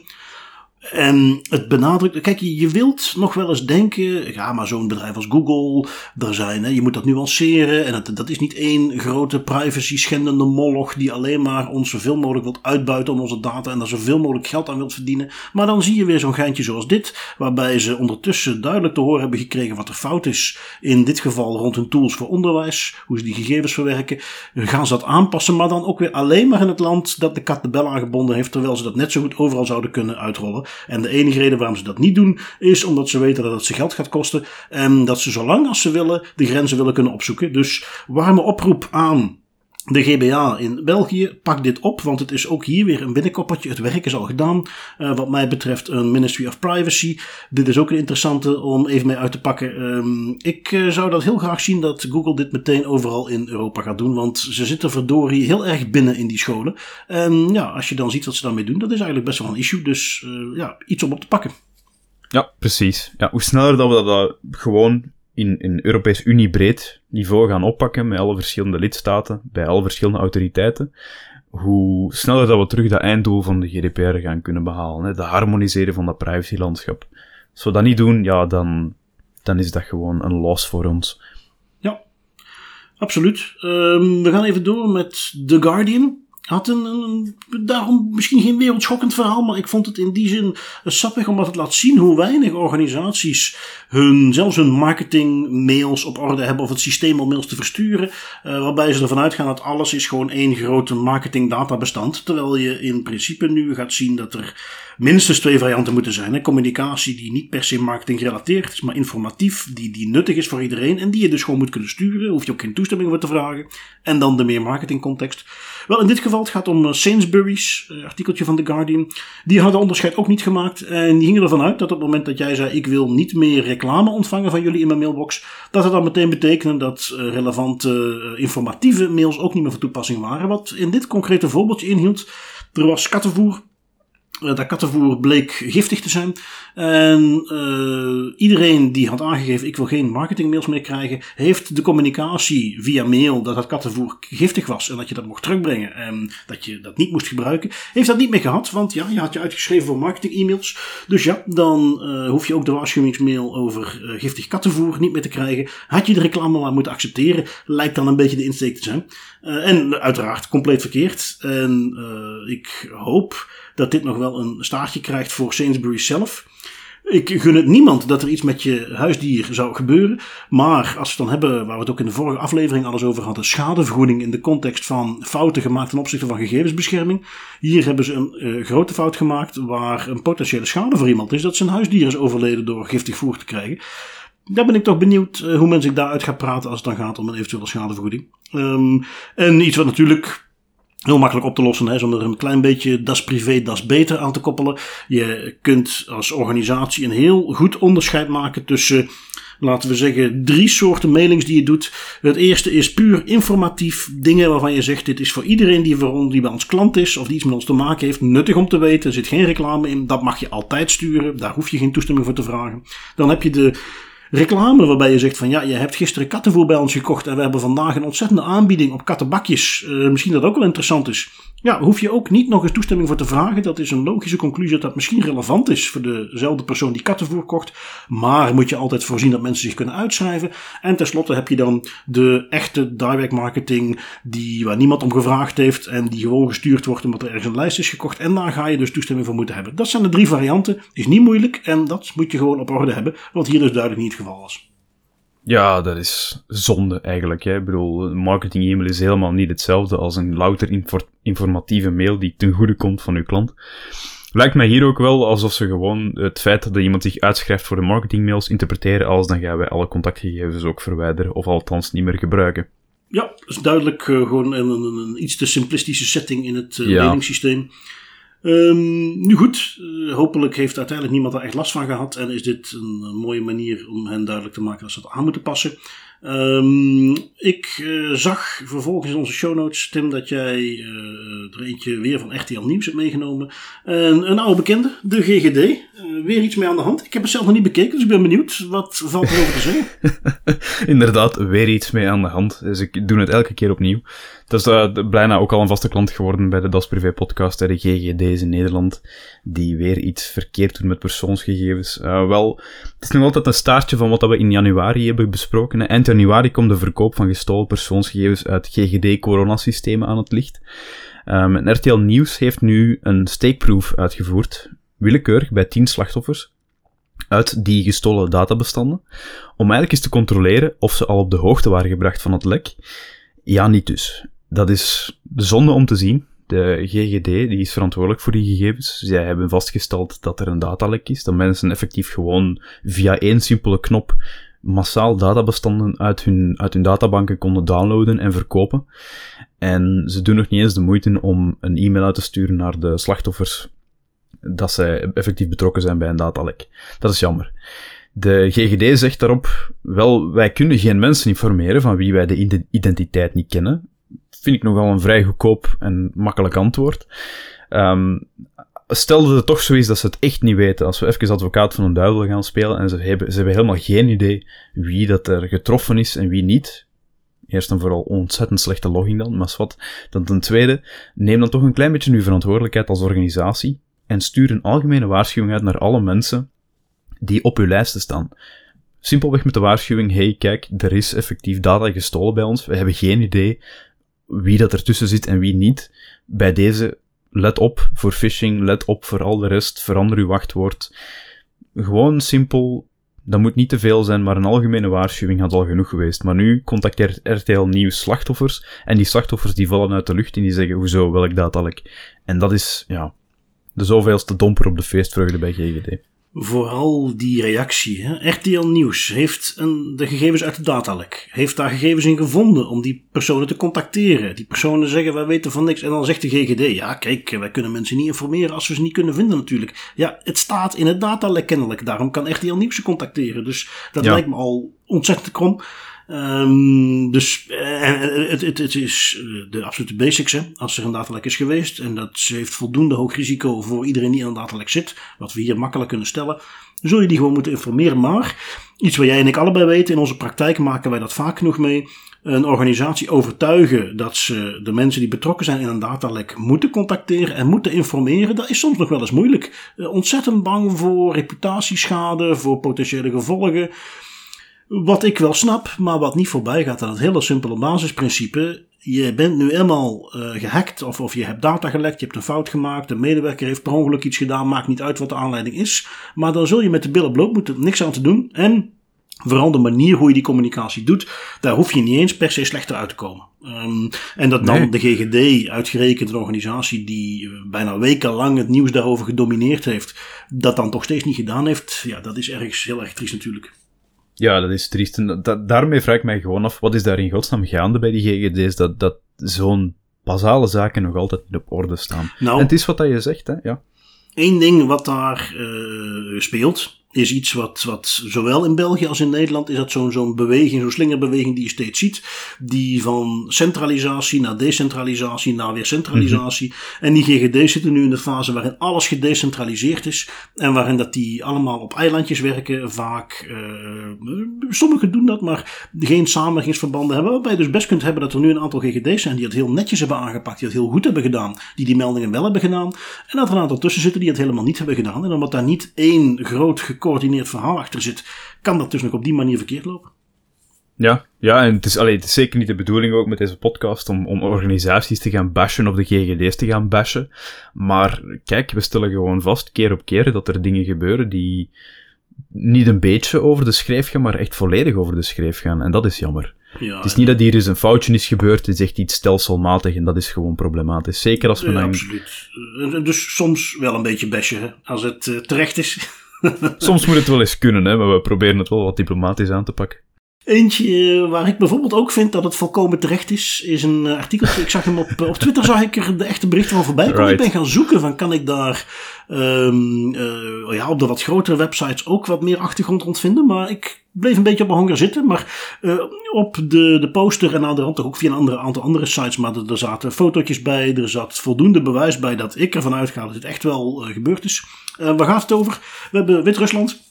En het benadrukt, kijk, je wilt nog wel eens denken, ja, maar zo'n bedrijf als Google, daar zijn, hè, je moet dat nuanceren. En dat, dat is niet één grote privacy schendende moloch die alleen maar ons zoveel mogelijk wilt uitbuiten om onze data en daar zoveel mogelijk geld aan wilt verdienen. Maar dan zie je weer zo'n geintje zoals dit, waarbij ze ondertussen duidelijk te horen hebben gekregen wat er fout is. In dit geval rond hun tools voor onderwijs, hoe ze die gegevens verwerken. Gaan ze dat aanpassen, maar dan ook weer alleen maar in het land dat de kat de bel aangebonden heeft, terwijl ze dat net zo goed overal zouden kunnen uitrollen. En de enige reden waarom ze dat niet doen, is omdat ze weten dat het ze geld gaat kosten. En dat ze zolang als ze willen de grenzen willen kunnen opzoeken. Dus warme oproep aan de GBA in België, pak dit op, want het is ook hier weer een binnenkoppertje. Het werk is al gedaan. Uh, wat mij betreft een Ministry of Privacy. Dit is ook een interessante om even mee uit te pakken. Um, ik uh, zou dat heel graag zien dat Google dit meteen overal in Europa gaat doen, want ze zitten verdorie heel erg binnen in die scholen. En ja, als je dan ziet wat ze daarmee doen, dat is eigenlijk best wel een issue. Dus uh, ja, iets om op te pakken. Ja, precies. Ja, hoe sneller dat we dat gewoon in, in Europees Unie-breed niveau gaan oppakken met alle verschillende lidstaten, bij alle verschillende autoriteiten, hoe sneller dat we terug dat einddoel van de GDPR gaan kunnen behalen. Hè? De harmoniseren van dat privacylandschap. Als we dat niet doen, ja, dan, dan is dat gewoon een loss voor ons. Ja, absoluut. Um, we gaan even door met The Guardian had een, daarom misschien geen wereldschokkend verhaal, maar ik vond het in die zin sappig omdat het laat zien hoe weinig organisaties hun, zelfs hun marketingmails op orde hebben of het systeem om mails te versturen, uh, waarbij ze ervan uitgaan dat alles is gewoon één grote marketingdatabestand, terwijl je in principe nu gaat zien dat er minstens twee varianten moeten zijn. Hè. Communicatie die niet per se marketing gerelateerd is, maar informatief, die, die nuttig is voor iedereen en die je dus gewoon moet kunnen sturen, hoef je ook geen toestemming voor te vragen. En dan de meer marketingcontext. Wel, in dit geval, het gaat om eh, Sainsbury's, uh, artikeltje van The Guardian. Die hadden onderscheid ook niet gemaakt. En die gingen ervan uit dat op het moment dat jij zei: Ik wil niet meer reclame ontvangen van jullie in mijn mailbox. Dat het dan meteen betekende dat uh, relevante informatieve mails ook niet meer van toepassing waren. Wat in dit concrete voorbeeldje inhield. Er was kattenvoer eh, dat kattenvoer bleek giftig te zijn. En uh, iedereen die had aangegeven: ik wil geen marketingmails meer krijgen, heeft de communicatie via mail dat het kattenvoer giftig was en dat je dat mocht terugbrengen en dat je dat niet moest gebruiken, heeft dat niet meer gehad. Want ja, je had je uitgeschreven voor marketing-e-mails. Dus ja, dan uh, hoef je ook de waarschuwingsmail over uh, giftig kattenvoer niet meer te krijgen. Had je de reclame maar moeten accepteren, lijkt dan een beetje de insteek te zijn. en uiteraard compleet verkeerd. En ik hoop dat dit nog wel een staartje krijgt voor Sainsbury's zelf. Ik gun het niemand dat er iets met je huisdier zou gebeuren. Maar als we het dan hebben, waar we het ook in de vorige aflevering alles over hadden, schadevergoeding in de context van fouten gemaakt ten opzichte van gegevensbescherming. Hier hebben ze een uh, grote fout gemaakt waar een potentiële schade voor iemand is dat zijn huisdier is overleden door giftig voer te krijgen. Daar ben ik toch benieuwd uh, hoe men zich daaruit gaat praten als het dan gaat om een eventuele schadevergoeding. Um, en iets wat natuurlijk heel makkelijk op te lossen hè, zonder een klein beetje das privé, das beter aan te koppelen. Je kunt als organisatie een heel goed onderscheid maken tussen, laten we zeggen, drie soorten mailings die je doet. Het eerste is puur informatief, dingen waarvan je zegt, dit is voor iedereen die, voor die bij ons klant is of die iets met ons te maken heeft, nuttig om te weten. Er zit geen reclame in, dat mag je altijd sturen, daar hoef je geen toestemming voor te vragen. Dan heb je de reclame waarbij je zegt van ja, je hebt gisteren kattenvoer bij ons gekocht en we hebben vandaag een ontzettende aanbieding op kattenbakjes. Uh, misschien dat ook wel interessant is. Ja, hoef je ook niet nog eens toestemming voor te vragen. Dat is een logische conclusie dat misschien relevant is voor dezelfde persoon die kattenvoer kocht. Maar moet je altijd voorzien dat mensen zich kunnen uitschrijven. En tenslotte heb je dan de echte direct marketing die, waar niemand om gevraagd heeft en die gewoon gestuurd wordt omdat er ergens een lijst is gekocht. En daar ga je dus toestemming voor moeten hebben. Dat zijn de drie varianten. Is niet moeilijk en dat moet je gewoon op orde hebben. Wat hier dus duidelijk niet het geval was. Ja, dat is zonde eigenlijk. Hè. Ik bedoel, marketing e-mail is helemaal niet hetzelfde als een louter informatieve mail die ten goede komt van uw klant. Lijkt mij hier ook wel alsof ze gewoon het feit dat iemand zich uitschrijft voor de marketingmails interpreteren als dan gaan wij alle contactgegevens ook verwijderen of althans niet meer gebruiken. Ja, dat is duidelijk uh, gewoon een, een, een, iets te simplistische setting in het uh, ja. Um, nu goed, uh, hopelijk heeft uiteindelijk niemand er echt last van gehad en is dit een, mooie manier om hen duidelijk te maken dat ze het aan moeten passen. Ehm, ik uh, zag vervolgens in onze show notes, Tim, dat jij uh, er eentje weer van RTL Nieuws hebt meegenomen. een oude bekende, de GGD. Uh, weer iets mee aan de hand. Ik heb het zelf nog niet bekeken, dus ik ben benieuwd. Wat valt erover te zeggen? Inderdaad, weer iets mee aan de hand. Dus ik doe het elke keer opnieuw. Dat is bijna ook al een vaste klant geworden bij de Das Privé podcast, de GGD's in Nederland, die weer iets verkeerd doen met persoonsgegevens. wel, het is nog altijd een staartje van wat we in januari hebben besproken. Eind januari komt de verkoop van gestolen persoonsgegevens uit GGD-coronasystemen aan het licht. Um, RTL Nieuws heeft nu een steekproef uitgevoerd, willekeurig bij 10 slachtoffers, uit die gestolen databestanden, om eigenlijk eens te controleren of ze al op de hoogte waren gebracht van het lek. Ja, niet dus. Dat is de zonde om te zien. De GGD die is verantwoordelijk voor die gegevens. Zij hebben vastgesteld dat er een datalek is, dat mensen effectief gewoon via één simpele knop massaal databestanden uit hun, uit hun databanken konden downloaden en verkopen. En ze doen nog niet eens de moeite om een e-mail uit te sturen naar de slachtoffers dat zij effectief betrokken zijn bij een datalek. Dat is jammer. De GGD zegt daarop, wel, wij kunnen geen mensen informeren van wie wij de identiteit niet kennen. Vind ik nogal een vrij goedkoop en makkelijk antwoord. Um, stel dat het toch zo is dat ze het echt niet weten, als we even advocaat van een duivel gaan spelen en ze hebben, ze hebben helemaal geen idee wie dat er getroffen is en wie niet. Eerst en vooral ontzettend slechte logging dan, maar wat. Dan ten tweede, neem dan toch een klein beetje uw verantwoordelijkheid als organisatie en stuur een algemene waarschuwing uit naar alle mensen die op uw lijsten staan. Simpelweg met de waarschuwing, hey kijk, er is effectief data gestolen bij ons, we hebben geen idee wie dat ertussen zit en wie niet. Bij deze let op voor phishing, let op voor al de rest, verander uw wachtwoord. Gewoon simpel, dat moet niet te veel zijn, maar een algemene waarschuwing had al genoeg geweest. Maar nu contacteert RTL Nieuws slachtoffers, en die slachtoffers die vallen uit de lucht en die zeggen, hoezo, welk datalek? En dat is, ja, de zoveelste domper op de feestvreugde bij GGD. Vooral die reactie. Hè? RTL Nieuws heeft een, de gegevens uit de datalek. Heeft daar gegevens in gevonden om die personen te contacteren. Die personen zeggen wij weten van niks. En dan zegt de GGD, ja kijk, wij kunnen mensen niet informeren als we ze niet kunnen vinden natuurlijk. Ja, het staat in het datalek kennelijk. Daarom kan RTL Nieuws ze contacteren. Dus dat lijkt me al ontzettend krom. Um, dus uh, het, het, het, is eh, de absolute basics. Hè. Als er een datalek is geweest en dat heeft voldoende hoog risico voor iedereen die aan een datalek zit, wat we hier makkelijk kunnen stellen, zul je die gewoon moeten informeren. Maar iets wat jij en ik allebei weten, in onze praktijk maken wij dat vaak genoeg mee. Een organisatie overtuigen dat ze de mensen die betrokken zijn in een datalek moeten contacteren en moeten informeren, dat is soms nog wel eens moeilijk. Ontzettend bang voor reputatieschade, voor potentiële gevolgen. Wat ik wel snap, maar wat niet voorbij gaat aan het hele simpele basisprincipe. Je bent nu eenmaal uh, gehackt of, of je hebt data gelekt, je hebt een fout gemaakt, een medewerker heeft per ongeluk iets gedaan, maakt niet uit wat de aanleiding is. Maar dan zul je met de billen bloot moeten, niks aan te doen. En vooral de manier hoe je die communicatie doet, daar hoef je niet eens per se slechter uit te komen. Um, en dat dan de GGD, uitgerekend een organisatie die uh, bijna wekenlang het nieuws daarover gedomineerd heeft, dat dan toch steeds niet gedaan heeft, ja, dat is ergens heel erg triest natuurlijk. Ja, dat is triest. En daarmee vraag ik mij gewoon af, wat is daar in godsnaam gaande bij die GGD's, dat, dat zo'n basale zaken nog altijd niet op orde staan. Nou, en het is wat dat je zegt, hè, ja. Eén ding wat daar uh, speelt, is iets wat, wat zowel in België als in Nederland is dat zo'n zo'n beweging, zo'n slingerbeweging die je steeds ziet. Die van centralisatie naar decentralisatie naar weer centralisatie. Mhm. En die GGD's zitten nu in de fase waarin alles gedecentraliseerd is. En waarin dat die allemaal op eilandjes werken. Vaak, uh, sommigen doen dat, maar geen samenwerkingsverbanden hebben. Waarbij je dus best kunt hebben dat er nu een aantal GGD's zijn die het heel netjes hebben aangepakt. Die het heel goed hebben gedaan. Die die meldingen wel hebben gedaan. En dat er een aantal tussen zitten die het helemaal niet hebben gedaan. En omdat daar niet één groot gecoördineerd verhaal achter zit, kan dat dus nog op die manier verkeerd lopen. Ja, ja en het is, allee, het is zeker niet de bedoeling ook met deze podcast om, om organisaties te gaan bashen of de GGD's te gaan bashen. Maar kijk, we stellen gewoon vast, keer op keer, dat er dingen gebeuren die niet een beetje over de schreef gaan, maar echt volledig over de schreef gaan. En dat is jammer. Ja, het is niet dat hier eens een foutje is gebeurd, het is echt iets stelselmatig en dat is gewoon problematisch. Zeker als we ja, Absoluut. Dus soms wel een beetje bashen, als het uh, terecht is. Soms moet het wel eens kunnen, hè, maar we proberen het wel wat diplomatisch aan te pakken. Eentje waar ik bijvoorbeeld ook vind dat het volkomen terecht is, is een artikel. Ik zag hem op, op Twitter, zag ik er de echte berichten van voorbij komen. Right. Ik ben gaan zoeken van kan ik daar um, uh, ja, op de wat grotere websites ook wat meer achtergrond rond vinden. Maar ik bleef een beetje op mijn honger zitten. Maar uh, op de, de poster en aan de rand toch ook via een andere, aantal andere sites. Maar er, er zaten fotootjes bij, er zat voldoende bewijs bij dat ik ervan uitga dat het echt wel uh, gebeurd is. waar gaat het over? We hebben Wit-Rusland.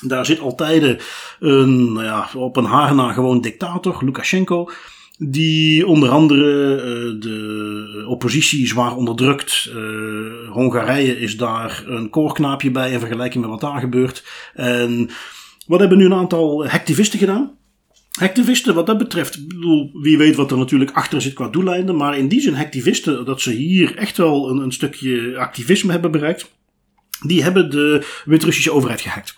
Daar zit altijd een, nou ja, op een haar na gewoon dictator, Lukashenko. Die onder andere uh, de oppositie zwaar onderdrukt. Uh, Hongarije is daar een koorknaapje bij in vergelijking met wat daar gebeurt. En wat hebben nu een aantal hacktivisten gedaan? Hacktivisten, wat dat betreft, bedoel, wie weet wat er natuurlijk achter zit qua doeleinden. Maar in die zin, hacktivisten, dat ze hier echt wel een, een stukje activisme hebben bereikt. Die hebben de Wit-Russische overheid gehackt.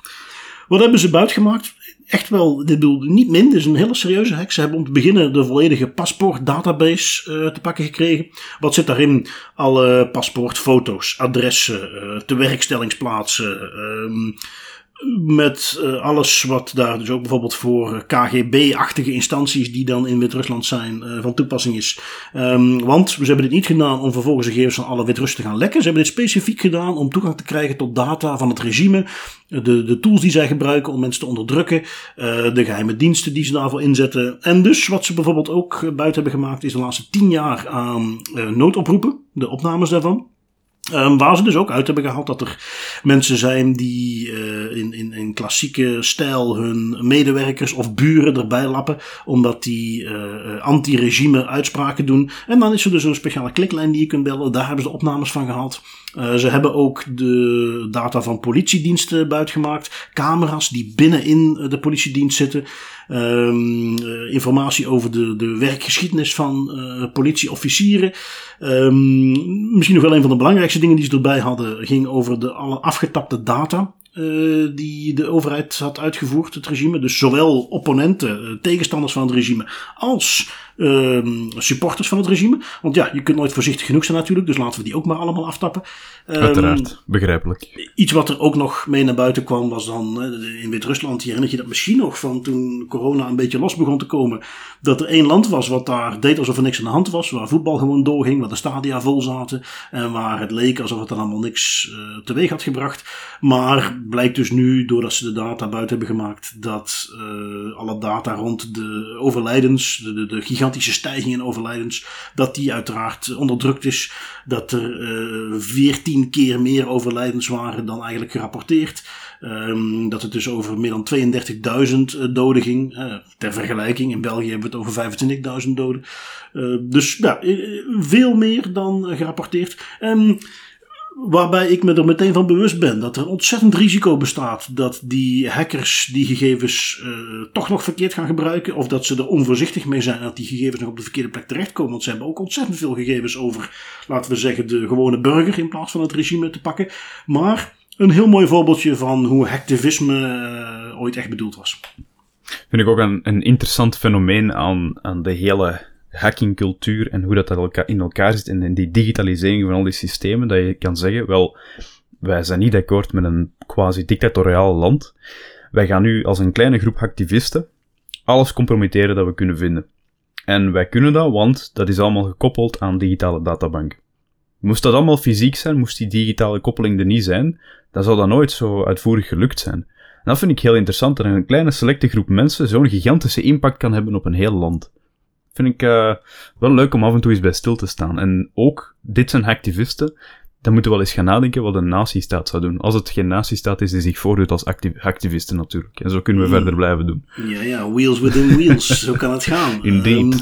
Wat hebben ze buitgemaakt? Echt wel, dit bedoel, niet min. Dit is een hele serieuze hack. Ze hebben om te beginnen de volledige paspoortdatabase uh, te pakken gekregen. Wat zit daarin? Alle paspoortfoto's, adressen, uh, tewerkstellingsplaatsen. Uh, met uh, alles wat daar dus ook bijvoorbeeld voor KGB-achtige instanties die dan in Wit-Rusland zijn uh, van toepassing is. Um, want ze hebben dit niet gedaan om vervolgens de gegevens van alle Wit-Russen te gaan lekken. Ze hebben dit specifiek gedaan om toegang te krijgen tot data van het regime. De, de tools die zij gebruiken om mensen te onderdrukken. De geheime diensten die ze daarvoor inzetten. En dus wat ze bijvoorbeeld ook buiten hebben gemaakt is de laatste tien jaar aan noodoproepen. De opnames daarvan. Um, waar ze dus ook uit hebben gehaald dat er mensen zijn die uh, in, in, in klassieke stijl hun medewerkers of buren erbij lappen, omdat die uh, anti-regime uitspraken doen. En dan is er dus een speciale kliklijn die je kunt bellen, daar hebben ze opnames van gehaald. Uh, ze hebben ook de data van politiediensten buitgemaakt, camera's die binnenin de politiedienst zitten. Um, uh, informatie over de, de werkgeschiedenis van uh, politieofficieren. Um, misschien nog wel een van de belangrijkste dingen die ze erbij hadden, ging over de alle afgetapte data. Uh, die de overheid had uitgevoerd, het regime. Dus zowel opponenten, tegenstanders van het regime, als uh, supporters van het regime. Want ja, je kunt nooit voorzichtig genoeg zijn natuurlijk, dus laten we die ook maar allemaal aftappen. Um, Uiteraard, begrijpelijk. Iets wat er ook nog mee naar buiten kwam was dan uh, in Wit-Rusland. Je herinner je dat misschien nog van toen corona een beetje los begon te komen. Dat er één land was wat daar deed alsof er niks aan de hand was. Waar voetbal gewoon doorging, waar de stadia vol zaten. En waar het leek alsof het dan allemaal niks uh, teweeg had gebracht. Maar blijkt dus nu, doordat ze de data buiten hebben gemaakt, dat uh, alle data rond de overlijdens, de, de, gigantische stijging in overlijdens, dat die uiteraard onderdrukt is. Dat er uh, 14 keer meer overlijdens waren dan eigenlijk gerapporteerd. Um, dat het dus over meer dan 32.000 doden ging. Ter vergelijking, in België hebben we het over 25.000 doden. Dus ja, veel meer dan gerapporteerd. Um, Waarbij ik me er meteen van bewust ben dat er ontzettend risico bestaat dat die hackers die gegevens uh, toch nog verkeerd gaan gebruiken. Of dat ze er onvoorzichtig mee zijn dat die gegevens nog op de verkeerde plek terechtkomen. Want ze hebben ook ontzettend veel gegevens over, laten we zeggen, de gewone burger in plaats van het regime te pakken. Maar een heel mooi voorbeeldje van hoe hacktivisme uh, ooit echt bedoeld was. Vind ik ook een, een interessant fenomeen aan, aan de hele hackingcultuur en hoe dat in elkaar zit en die digitalisering van al die systemen, dat je kan zeggen, wel, wij zijn niet akkoord met een quasi-dictatoriaal land. Wij gaan nu als een kleine groep activisten alles compromitteren dat we kunnen vinden. En wij kunnen dat, want dat is allemaal gekoppeld aan digitale databanken. Moest dat allemaal fysiek zijn, moest die digitale koppeling er niet zijn, dan zou dat nooit zo uitvoerig gelukt zijn. En dat vind ik heel interessant, dat een kleine selecte groep mensen zo'n gigantische impact kan hebben op een heel land vind ik uh, wel leuk om af en toe eens bij stil te staan. En ook, dit zijn activisten, dan moeten we wel eens gaan nadenken wat een nazistaat zou doen. Als het geen nazistaat is die zich voordoet als activ activisten natuurlijk. En zo kunnen we mm. verder blijven doen. Ja, ja, wheels within wheels, zo kan het gaan. Indeed. Um,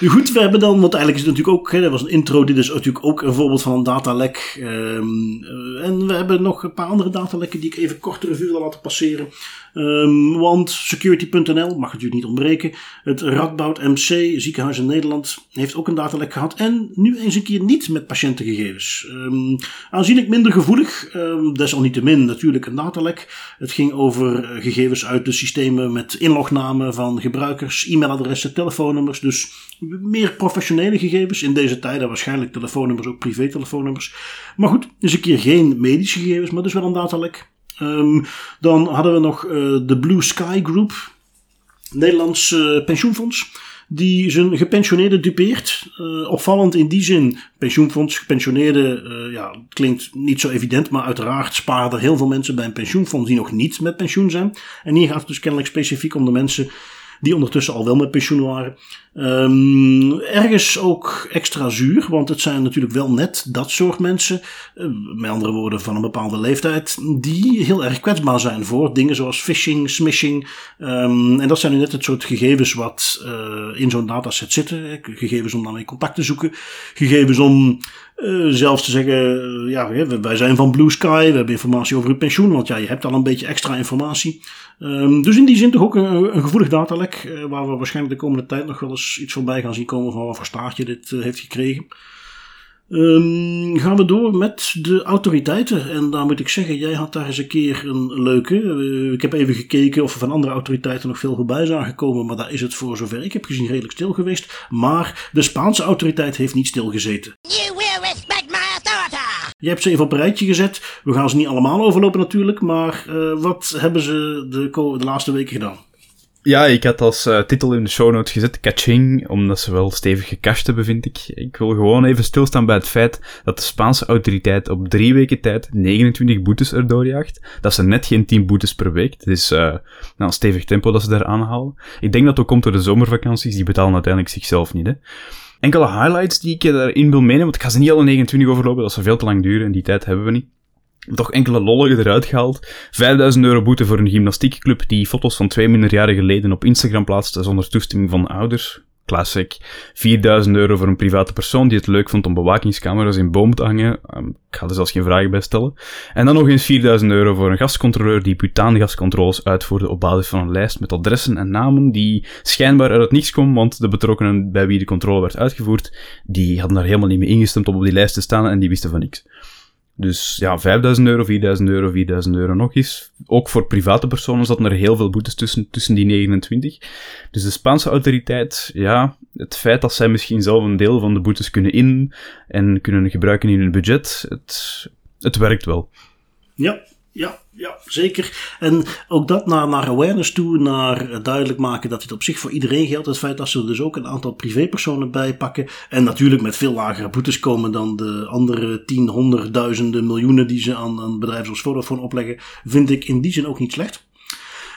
nu goed, we hebben dan, want eigenlijk is het natuurlijk ook, hè, dat was een intro, dit is natuurlijk ook een voorbeeld van een datalek. Um, en we hebben nog een paar andere datalekken die ik even kort revue wil laten passeren. Um, want security.nl mag natuurlijk niet ontbreken. Het Radboud MC, ziekenhuis in Nederland, heeft ook een datalek gehad. En nu eens een keer niet met patiëntengegevens. Um, aanzienlijk minder gevoelig, um, desalniettemin natuurlijk een datalek. Het ging over gegevens uit de systemen met inlognamen van gebruikers, e-mailadressen, telefoonnummers. Dus meer professionele gegevens. In deze tijden waarschijnlijk telefoonnummers, ook privé-telefoonnummers. Maar goed, eens een keer geen medische gegevens, maar dus wel een datalek. Um, dan hadden we nog uh, de Blue Sky Group. Nederlands pensioenfonds die zijn gepensioneerde dupeert. Uh, opvallend in die zin, pensioenfonds, gepensioneerde, uh, ja, klinkt niet zo evident, maar uiteraard sparen er heel veel mensen bij een pensioenfonds die nog niet met pensioen zijn. En hier gaat het dus kennelijk specifiek om de mensen die ondertussen al wel met pensioen waren. Um, ergens ook extra zuur, want het zijn natuurlijk wel net dat soort mensen, uh, met andere woorden van een bepaalde leeftijd, die heel erg kwetsbaar zijn voor dingen zoals phishing, smishing. Um, en dat zijn nu net het soort gegevens wat uh, in zo'n dataset zitten. Gegevens om daarmee contact te zoeken, gegevens om uh, zelfs te zeggen, ja, wij zijn van Blue Sky, we hebben informatie over uw pensioen, want ja, je hebt al een beetje extra informatie. Um, dus in die zin toch ook een, gevoelig datalek, waar we waarschijnlijk de komende tijd nog wel eens iets voorbij gaan zien komen van wat voor staartje dit heeft gekregen. Um, gaan we door met de autoriteiten. En daar moet ik zeggen, jij had daar eens een keer een leuke. Ik heb even gekeken of er van andere autoriteiten nog veel voorbij zijn gekomen. Maar daar is het voor zover ik heb gezien redelijk stil geweest. Maar de Spaanse autoriteit heeft niet stilgezeten. Je hebt ze even op een rijtje gezet. We gaan ze niet allemaal overlopen natuurlijk. Maar uh, wat hebben ze de, de laatste weken gedaan? Ja, ik had als uh, titel in de show notes gezet catching, omdat ze wel stevig gecashed hebben, vind ik. Ik wil gewoon even stilstaan bij het feit dat de Spaanse autoriteit op drie weken tijd 29 boetes erdoor jaagt. Dat ze net geen 10 boetes per week. Het is uh, nou, een stevig tempo dat ze daar aanhalen. Ik denk dat ook komt door de zomervakanties, die betalen uiteindelijk zichzelf niet, hè. Enkele highlights die ik daarin wil meenemen, want ik ga ze niet alle 29 overlopen, dat zou veel te lang duren en die tijd hebben we niet toch enkele lollige eruit gehaald. 5000 euro boete voor een gymnastiekclub die foto's van twee minderjarige leden op Instagram plaatste zonder toestemming van ouders. Classic. 4000 euro voor een private persoon die het leuk vond om bewakingscamera's in boom te hangen. Um, ik ga er zelfs geen vragen bij stellen. En dan nog eens 4000 euro voor een gascontroleur die butaangascontroles uitvoerde op basis van een lijst met adressen en namen die schijnbaar uit het niets kwam, want de betrokkenen bij wie de controle werd uitgevoerd, die hadden daar helemaal niet mee ingestemd om op die lijst te staan en die wisten van niks. Dus ja, 5000 euro, 4000 euro, 4000 euro nog eens. Ook voor private personen zaten er heel veel boetes tussen, tussen die 29. Dus de Spaanse autoriteit, ja, het feit dat zij misschien zelf een deel van de boetes kunnen in en kunnen gebruiken in hun budget, het, het werkt wel. Ja, ja, ja, zeker. En ook dat naar, naar awareness toe, naar duidelijk maken dat dit op zich voor iedereen geldt. Het feit dat ze er dus ook een aantal privépersonen bij pakken. En natuurlijk met veel lagere boetes komen dan de andere tien, honderdduizenden, miljoenen die ze aan, aan bedrijven zoals Vodafone opleggen, vind ik in die zin ook niet slecht.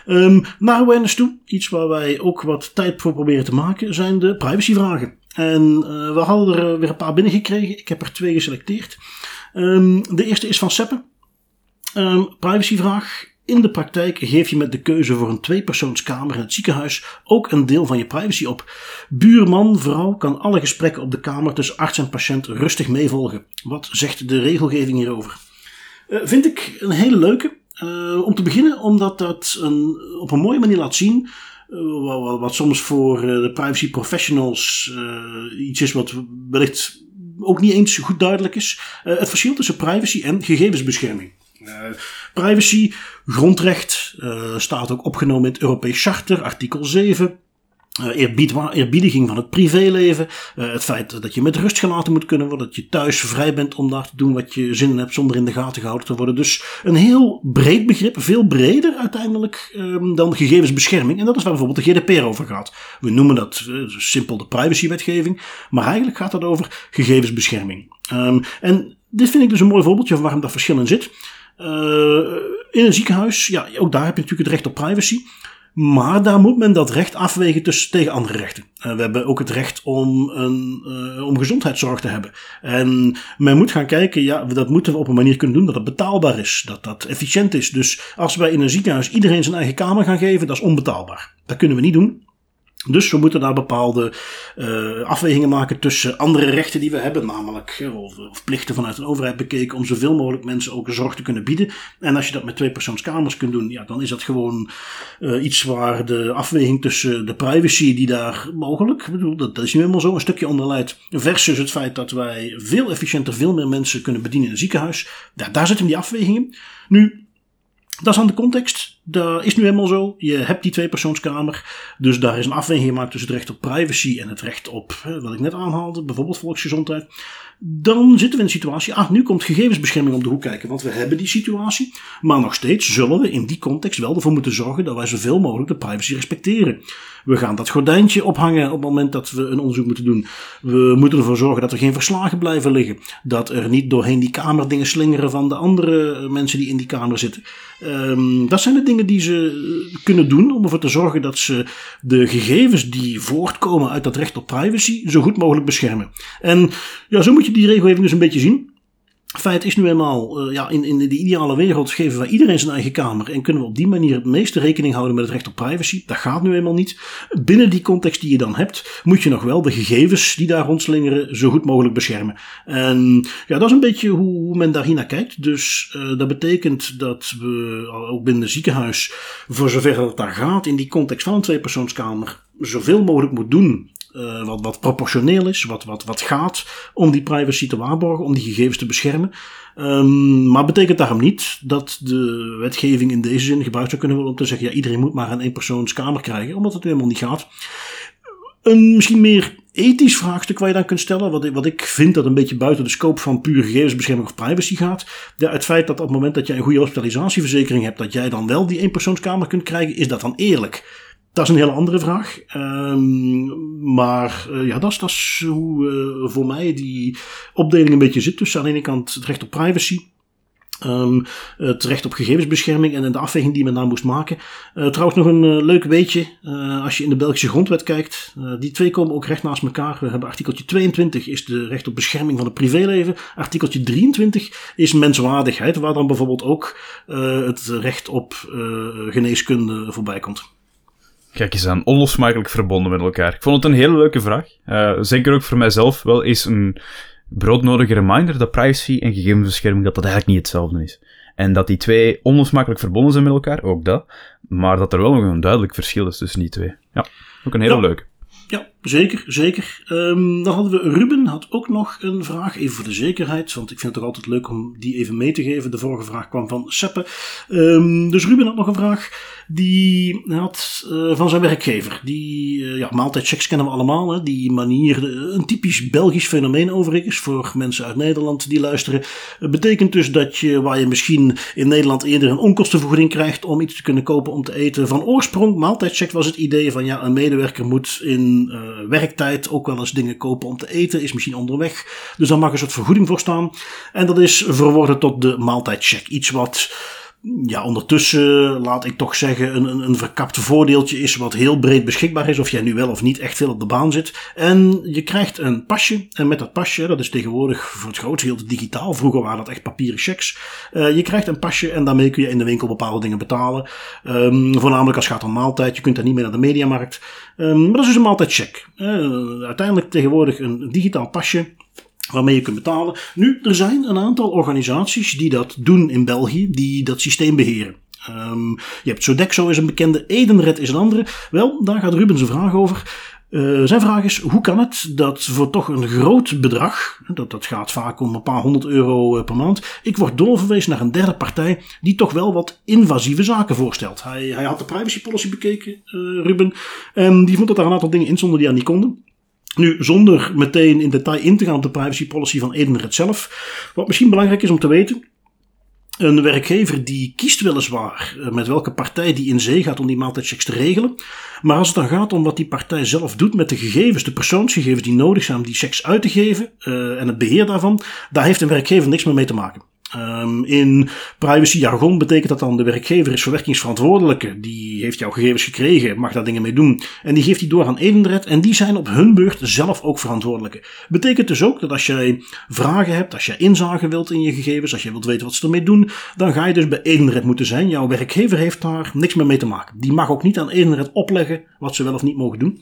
Um, naar awareness toe, iets waar wij ook wat tijd voor proberen te maken, zijn de privacyvragen. En uh, we hadden er weer een paar binnengekregen. Ik heb er twee geselecteerd. Um, de eerste is van Seppe. Um, privacyvraag. In de praktijk geef je met de keuze voor een tweepersoonskamer in het ziekenhuis ook een deel van je privacy op. Buurman, vrouw kan alle gesprekken op de kamer tussen arts en patiënt rustig meevolgen. Wat zegt de regelgeving hierover? Uh, vind ik een hele leuke. Uh, om te beginnen omdat dat een, op een mooie manier laat zien wat, wat, soms voor de privacy professionals iets is wat wellicht ook niet eens goed duidelijk is. het verschil tussen privacy en gegevensbescherming. Uh, privacy, grondrecht, uh, staat ook opgenomen in het Europees Charter, artikel 7. Uh, eerbied, eerbiediging van het privéleven. Het feit dat je met rust gelaten moet kunnen worden. Dat je thuis vrij bent om daar te doen wat je zin in hebt zonder in de gaten gehouden te worden. Dus een heel breed begrip. Veel breder uiteindelijk um, dan gegevensbescherming. En dat is waar bijvoorbeeld de GDPR over gaat. We noemen dat simpel de privacywetgeving. Maar eigenlijk gaat het over gegevensbescherming. Um, en dit vind ik dus een mooi voorbeeldje van waarom dat verschil in zit. Uh, in een ziekenhuis, ja, ook daar heb je natuurlijk het recht op privacy. Maar daar moet men dat recht afwegen tussen, tegen andere rechten. Uh, we hebben ook het recht om, een, uh, om gezondheidszorg te hebben. En men moet gaan kijken, ja, dat moeten we op een manier kunnen doen dat het betaalbaar is. Dat dat efficiënt is. Dus als wij in een ziekenhuis iedereen zijn eigen kamer gaan geven, dat is onbetaalbaar. Dat kunnen we niet doen. Dus we moeten daar bepaalde uh, afwegingen maken tussen andere rechten die we hebben, namelijk of, of, plichten vanuit de overheid bekeken om zoveel mogelijk mensen ook zorg te kunnen bieden. En als je dat met twee persoonskamers kunt doen, ja, dan is dat gewoon uh, iets waar de afweging tussen de privacy die daar mogelijk, bedoel, dat, dat is nu helemaal zo een stukje onder leidt, versus het feit dat wij veel efficiënter veel meer mensen kunnen bedienen in een ziekenhuis. Ja, daar zitten die afwegingen. Nu, dat is aan de context. Dat is nu helemaal zo. Je hebt die tweepersoonskamer. Dus daar is een afweging gemaakt tussen het recht op privacy en het recht op, wat ik net aanhaalde, bijvoorbeeld volksgezondheid. Dan zitten we in een situatie, ah, nu komt gegevensbescherming om de hoek kijken, want we hebben die situatie. Maar nog steeds zullen we in die context wel ervoor moeten zorgen dat wij zoveel mogelijk de privacy respecteren. We gaan dat gordijntje ophangen op het moment dat we een onderzoek moeten doen. We moeten ervoor zorgen dat er geen verslagen blijven liggen. Dat er niet doorheen die kamer dingen slingeren van de andere mensen die in die kamer zitten. Um, dat zijn de dingen die ze kunnen doen om ervoor te zorgen dat ze de gegevens die voortkomen uit dat recht op privacy zo goed mogelijk beschermen. En ja, zo moet je die regelgeving dus een beetje zien. Feit is nu eenmaal, uh, ja, in, in de ideale wereld geven wij iedereen zijn eigen kamer en kunnen we op die manier het meeste rekening houden met het recht op privacy. Dat gaat nu eenmaal niet. Binnen die context die je dan hebt, moet je nog wel de gegevens die daar rondslingeren zo goed mogelijk beschermen. En ja, dat is een beetje hoe, men daar hier naar kijkt. Dus uh, dat betekent dat we ook binnen het ziekenhuis, voor zover het daar gaat, in die context van een tweepersoonskamer, zoveel mogelijk moet doen uh, wat, wat proportioneel is, wat, wat, wat gaat om die privacy te waarborgen, om die gegevens te beschermen. Um, maar betekent daarom niet dat de wetgeving in deze zin gebruikt zou kunnen worden om te zeggen, ja, iedereen moet maar een eenpersoonskamer krijgen, omdat het helemaal niet gaat. Een misschien meer ethisch vraagstuk waar je dan kunt stellen, wat ik, wat ik vind dat een beetje buiten de scope van puur gegevensbescherming of privacy gaat. Het feit dat op het moment dat jij een goede hospitalisatieverzekering hebt, dat jij dan wel die eenpersoonskamer kunt krijgen, is dat dan eerlijk? Dat is een hele andere vraag. Um, maar uh, ja, dat is, hoe uh, voor mij die opdeling een beetje zit. Dus aan de ene kant het recht op privacy. Um, het recht op gegevensbescherming en de afweging die men daar moest maken. Uh, trouwens, nog een leuk weetje. Als je in de Belgische grondwet kijkt, die twee komen ook recht naast elkaar. We hebben artikeltje 22 is de recht op bescherming van het privéleven. Artikeltje 23 is menswaardigheid, waar dan bijvoorbeeld ook het recht op geneeskunde voorbij komt. Kijk eens aan, onlosmakelijk verbonden met elkaar. Ik vond het een hele leuke vraag. Uh, zeker ook voor mijzelf wel is een broodnodige reminder dat privacy en gegevensbescherming dat dat eigenlijk niet hetzelfde is. En dat die twee onlosmakelijk verbonden zijn met elkaar, ook dat. Maar dat er wel nog een duidelijk verschil is tussen die twee. Ja, ook een hele ja. leuke. Ja, zeker, zeker. Um, dan hadden we Ruben had ook nog een vraag, even voor de zekerheid, want ik vind het toch altijd leuk om die even mee te geven. De vorige vraag kwam van Seppe. Um, dus Ruben had nog een vraag die had uh, van zijn werkgever. Die uh, maaltijdchecks kennen we allemaal. Hè? Die manier, een typisch Belgisch fenomeen overigens voor mensen uit Nederland die luisteren. Betekent dus dat je, waar je misschien in Nederland eerder een onkostenvergoeding krijgt om iets te kunnen kopen om te eten. Van oorsprong, maaltijdcheck was het idee van ja, een medewerker moet in uh, werktijd ook wel eens dingen kopen om te eten. Is misschien onderweg. Dus daar mag een soort vergoeding voor staan. En dat is verworden tot de maaltijdcheck. Iets wat ja, ondertussen laat ik toch zeggen een, een, een verkapt voordeeltje is wat heel breed beschikbaar is. Of jij nu wel of niet echt veel op de baan zit. En je krijgt een pasje. En met dat pasje, dat is tegenwoordig voor het grootste deel digitaal. Vroeger waren dat echt papieren checks. Uh, je krijgt een pasje en daarmee kun je in de winkel bepaalde dingen betalen. Um, voornamelijk als het gaat om maaltijd. Je kunt daar niet mee naar de mediamarkt. Um, maar dat is dus een maaltijdcheck. Uh, uiteindelijk tegenwoordig een digitaal pasje waarmee je kunt betalen. Nu, er zijn een aantal organisaties die dat doen in België, die dat systeem beheren. Um, je hebt Sodexo is een bekende, Edenred is een andere. Wel, daar gaat Ruben zijn vraag over. Uh, zijn vraag is, hoe kan het dat voor toch een groot bedrag, dat, dat gaat vaak om een paar honderd euro per maand, ik word doorverwezen naar een derde partij die toch wel wat invasieve zaken voorstelt. Hij, hij had de privacy policy bekeken, uh, Ruben, en die vond dat daar een aantal dingen in stonden die aan niet konden. Nu, zonder meteen in detail in te gaan op de privacy policy van Edenred zelf. Wat misschien belangrijk is om te weten. Een werkgever die kiest weliswaar eh, met welke partij die in zee gaat om die maaltijdchecks te regelen. Maar als het dan gaat om wat die partij zelf doet met de gegevens, de persoonsgegevens die nodig zijn om die checks uit te geven uh, en het beheer daarvan, daar heeft een werkgever niks meer mee te maken. Um, in privacy jargon betekent dat dan de werkgever is verwerkingsverantwoordelijke. Die heeft jouw gegevens gekregen, mag daar dingen mee doen. En die geeft die door aan Edenred en die zijn op hun beurt zelf ook verantwoordelijke. Betekent dus ook dat als jij vragen hebt, als jij inzage wilt in je gegevens, als jij wilt weten wat ze ermee doen, dan ga je dus bij Edenred moeten zijn. Jouw werkgever heeft daar niks meer mee te maken. Die mag ook niet aan Edenred opleggen wat ze wel of niet mogen doen.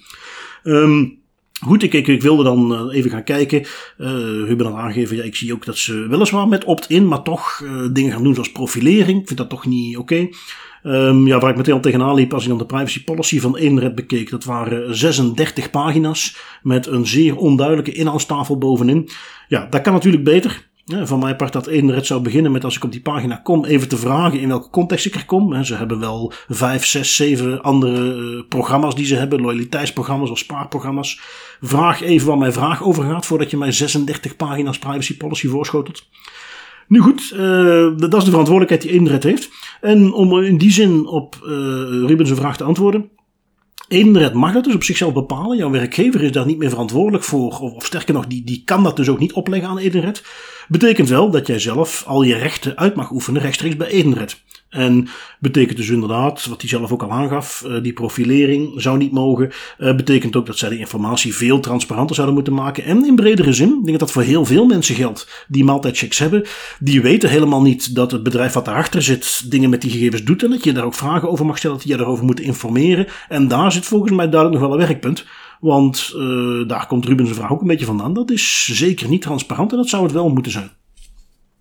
Um, Goed, ik, ik, wilde dan uh, even gaan kijken. Uh, Ruben had aangegeven, ja, ik zie ook dat ze weliswaar met opt-in, maar toch uh, dingen gaan doen zoals profilering. Ik vind dat toch niet oké. Um, ja, waar ik meteen al tegenaan liep als ik dan de privacy policy van Edenred bekeek, dat waren 36 pagina's met een zeer onduidelijke inhoudstafel bovenin. Ja, dat kan natuurlijk beter. Van mijn part dat Edenred zou beginnen met als ik op die pagina kom even te vragen in welke context ik er kom. Ze hebben wel vijf, zes, zeven andere programma's die ze hebben, loyaliteitsprogramma's of spaarprogramma's. Vraag even waar mijn vraag over gaat voordat je mij 36 pagina's privacy policy voorschotelt. Nu goed, dat is de verantwoordelijkheid die Edenred heeft. En om in die zin op Ruben zijn vraag te antwoorden. Edenred mag dat dus op zichzelf bepalen. Jouw werkgever is daar niet meer verantwoordelijk voor. Of, sterker nog, die, die kan dat dus ook niet opleggen aan Edenred. Betekent wel dat jij zelf al je rechten uit mag oefenen rechtstreeks bij Edenred. En betekent dus inderdaad, wat hij zelf ook al aangaf, uh, die profilering zou niet mogen. Uh, betekent ook dat zij de informatie veel transparanter zouden moeten maken. En in bredere zin, ik denk dat dat voor heel veel mensen geldt die maaltijdchecks hebben. Die weten helemaal niet dat het bedrijf wat daarachter zit dingen met die gegevens doet. En dat je daar ook vragen over mag stellen, dat je daarover moet informeren. En daar zit volgens mij duidelijk nog wel een werkpunt. Want uh, daar komt Ruben zijn vraag ook een beetje vandaan. Dat is zeker niet transparant en dat zou het wel moeten zijn.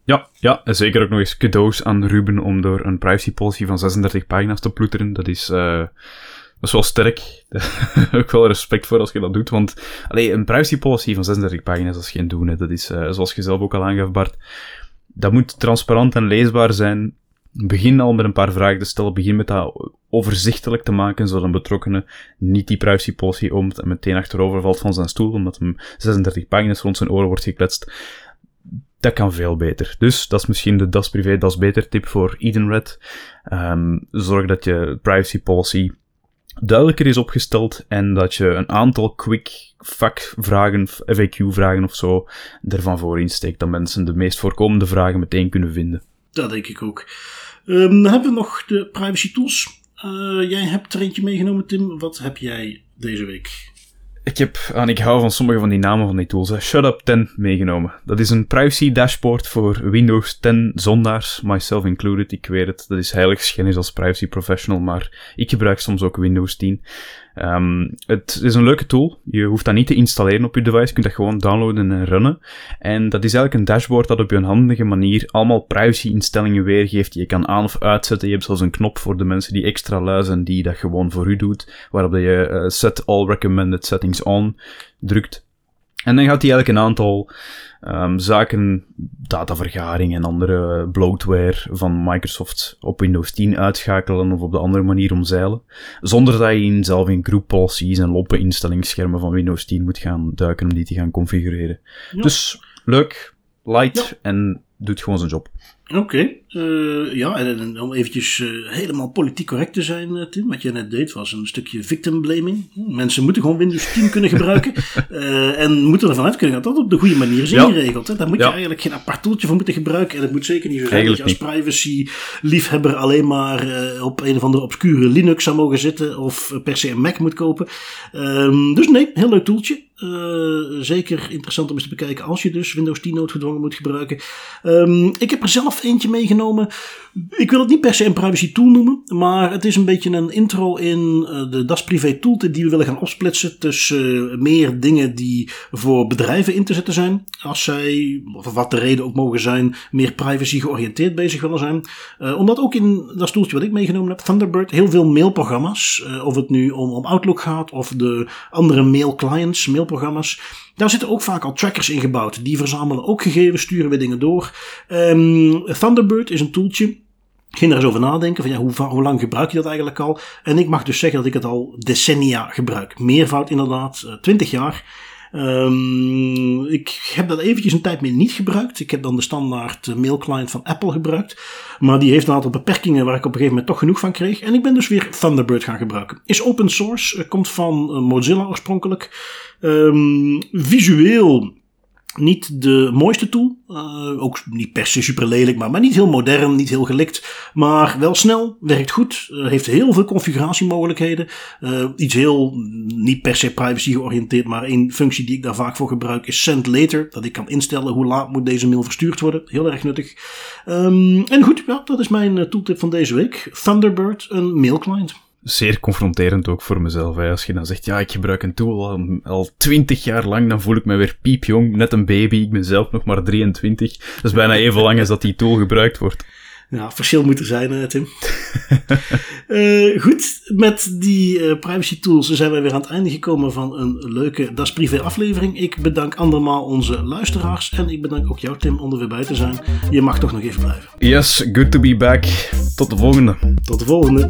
Ja, ja, en zeker ook nog eens cadeaus aan Ruben om door een privacy policy van 36 pagina's te ploeteren. Dat is, uh, dat is wel sterk. ook wel respect voor als je dat doet. Want allee, een privacy policy van 36 pagina's, dat is geen doen. Hè. Dat is, uh, zoals je zelf ook al aangaf, Bart. Dat moet transparant en leesbaar zijn. Begin al met een paar vragen te stellen. Begin met dat overzichtelijk te maken, zodat een betrokkenen niet die privacy policy oomt en meteen achterover valt van zijn stoel, omdat hem 36 pagina's rond zijn oren wordt gekletst dat kan veel beter. Dus dat is misschien de Das Privé, Das Beter tip voor Edenred. Um, zorg dat je privacy policy duidelijker is opgesteld en dat je een aantal quick vakvragen, FAQ-vragen of zo, ervan voor insteekt, dat mensen de meest voorkomende vragen meteen kunnen vinden. Dat denk ik ook. Um, dan hebben we nog de privacy tools. Uh, jij hebt er eentje meegenomen, Tim. Wat heb jij deze week? Ik heb, en ik hou van sommige van die namen van die tools, Shut 10 meegenomen. Dat is een privacy dashboard voor Windows 10 zondaars, myself included. Ik weet het, dat is heilig schennis als privacy professional, maar ik gebruik soms ook Windows 10. Um, het is een leuke tool. Je hoeft dat niet te installeren op je device. Je kunt dat gewoon downloaden en runnen. En dat is eigenlijk een dashboard dat op een handige manier allemaal privacy-instellingen weergeeft. Je kan aan of uitzetten. Je hebt zelfs een knop voor de mensen die extra luizen die dat gewoon voor u doet. Waarop je uh, set all recommended settings on drukt. En dan gaat hij eigenlijk een aantal um, zaken, datavergaring en andere bloatware van Microsoft op Windows 10 uitschakelen of op de andere manier omzeilen. Zonder dat je in, zelf in group policies en loppe instellingsschermen van Windows 10 moet gaan duiken om die te gaan configureren. Dus leuk, light en doet gewoon zijn job. Oké, okay. Uh, eh, ja, en, om eventjes uh, helemaal politiek correct te zijn, uh, Tim, wat je net deed was een stukje victim blaming. Mensen moeten gewoon Windows 10 kunnen gebruiken en moeten ervan uit kunnen dat dat op de goede manier is ja. ingeregeld. Hè. Daar moet je eigenlijk geen apart toeltje voor moeten gebruiken en het moet zeker niet zo zijn dat je als privacy-liefhebber alleen maar op een of andere obscure Linux zou mogen zitten of per se een Mac moet kopen. Um, dus nee, heel leuk toeltje. Uh, zeker interessant om eens te bekijken als je dus Windows 10 noodgedwongen moet gebruiken. Um, ik heb er zelf eentje meegenomen. Ik wil het niet per se een privacy tool noemen, maar het is een beetje een intro in uh, de Das Privé tooltip die we willen gaan opsplitsen tussen uh, meer dingen die voor bedrijven in te zetten zijn. Als zij, of wat de reden ook mogen zijn, meer privacy georiënteerd bezig willen zijn. omdat ook in dat stoeltje wat ik meegenomen heb, Thunderbird, heel veel mailprogramma's, of het nu om, om Outlook gaat of de andere mail clients, mail mailprogramma's. Daar zitten ook vaak al trackers in gebouwd. Die verzamelen ook gegevens, sturen weer dingen door. Um, Thunderbird is een toeltje. Ik ging er eens over nadenken van ja, hoe, lang gebruik je dat eigenlijk al? En ik mag dus zeggen dat ik het al decennia gebruik. Meervoud inderdaad, 20 jaar. Um, ik heb dat eventjes een tijd meer niet gebruikt. Ik heb dan de standaard mailclient van Apple gebruikt. Maar die heeft een aantal beperkingen waar ik op een gegeven moment toch genoeg van kreeg. En ik ben dus weer Thunderbird gaan gebruiken. Is open source, komt van Mozilla oorspronkelijk. Um, visueel niet de mooiste tool. Uh, ook niet per se super lelijk, maar, maar niet heel modern, niet heel gelikt. Maar wel snel, werkt goed. Uh, heeft heel veel configuratiemogelijkheden. Uh, iets heel, niet per se privacy georiënteerd, maar één functie die ik daar vaak voor gebruik is send later. Dat ik kan instellen hoe laat moet deze mail verstuurd worden. Heel erg nuttig. Um, en goed, ja, dat is mijn tooltip van deze week. Thunderbird, een mailclient zeer confronterend ook voor mezelf. Hè. Als je dan zegt, ja, ik gebruik een tool al twintig jaar lang, dan voel ik me weer piepjong, net een baby. Ik ben zelf nog maar 23. Dat is bijna even lang als dat die tool gebruikt wordt. Ja, verschil moet er zijn, Tim. Uh, goed, met die uh, privacy tools zijn wij weer aan het einde gekomen van een leuke Das Privé aflevering. Ik bedank andermaal onze luisteraars en ik bedank ook jou Tim om er weer bij te zijn. Je mag toch nog even blijven. Yes, good to be back. Tot de volgende. Tot de volgende.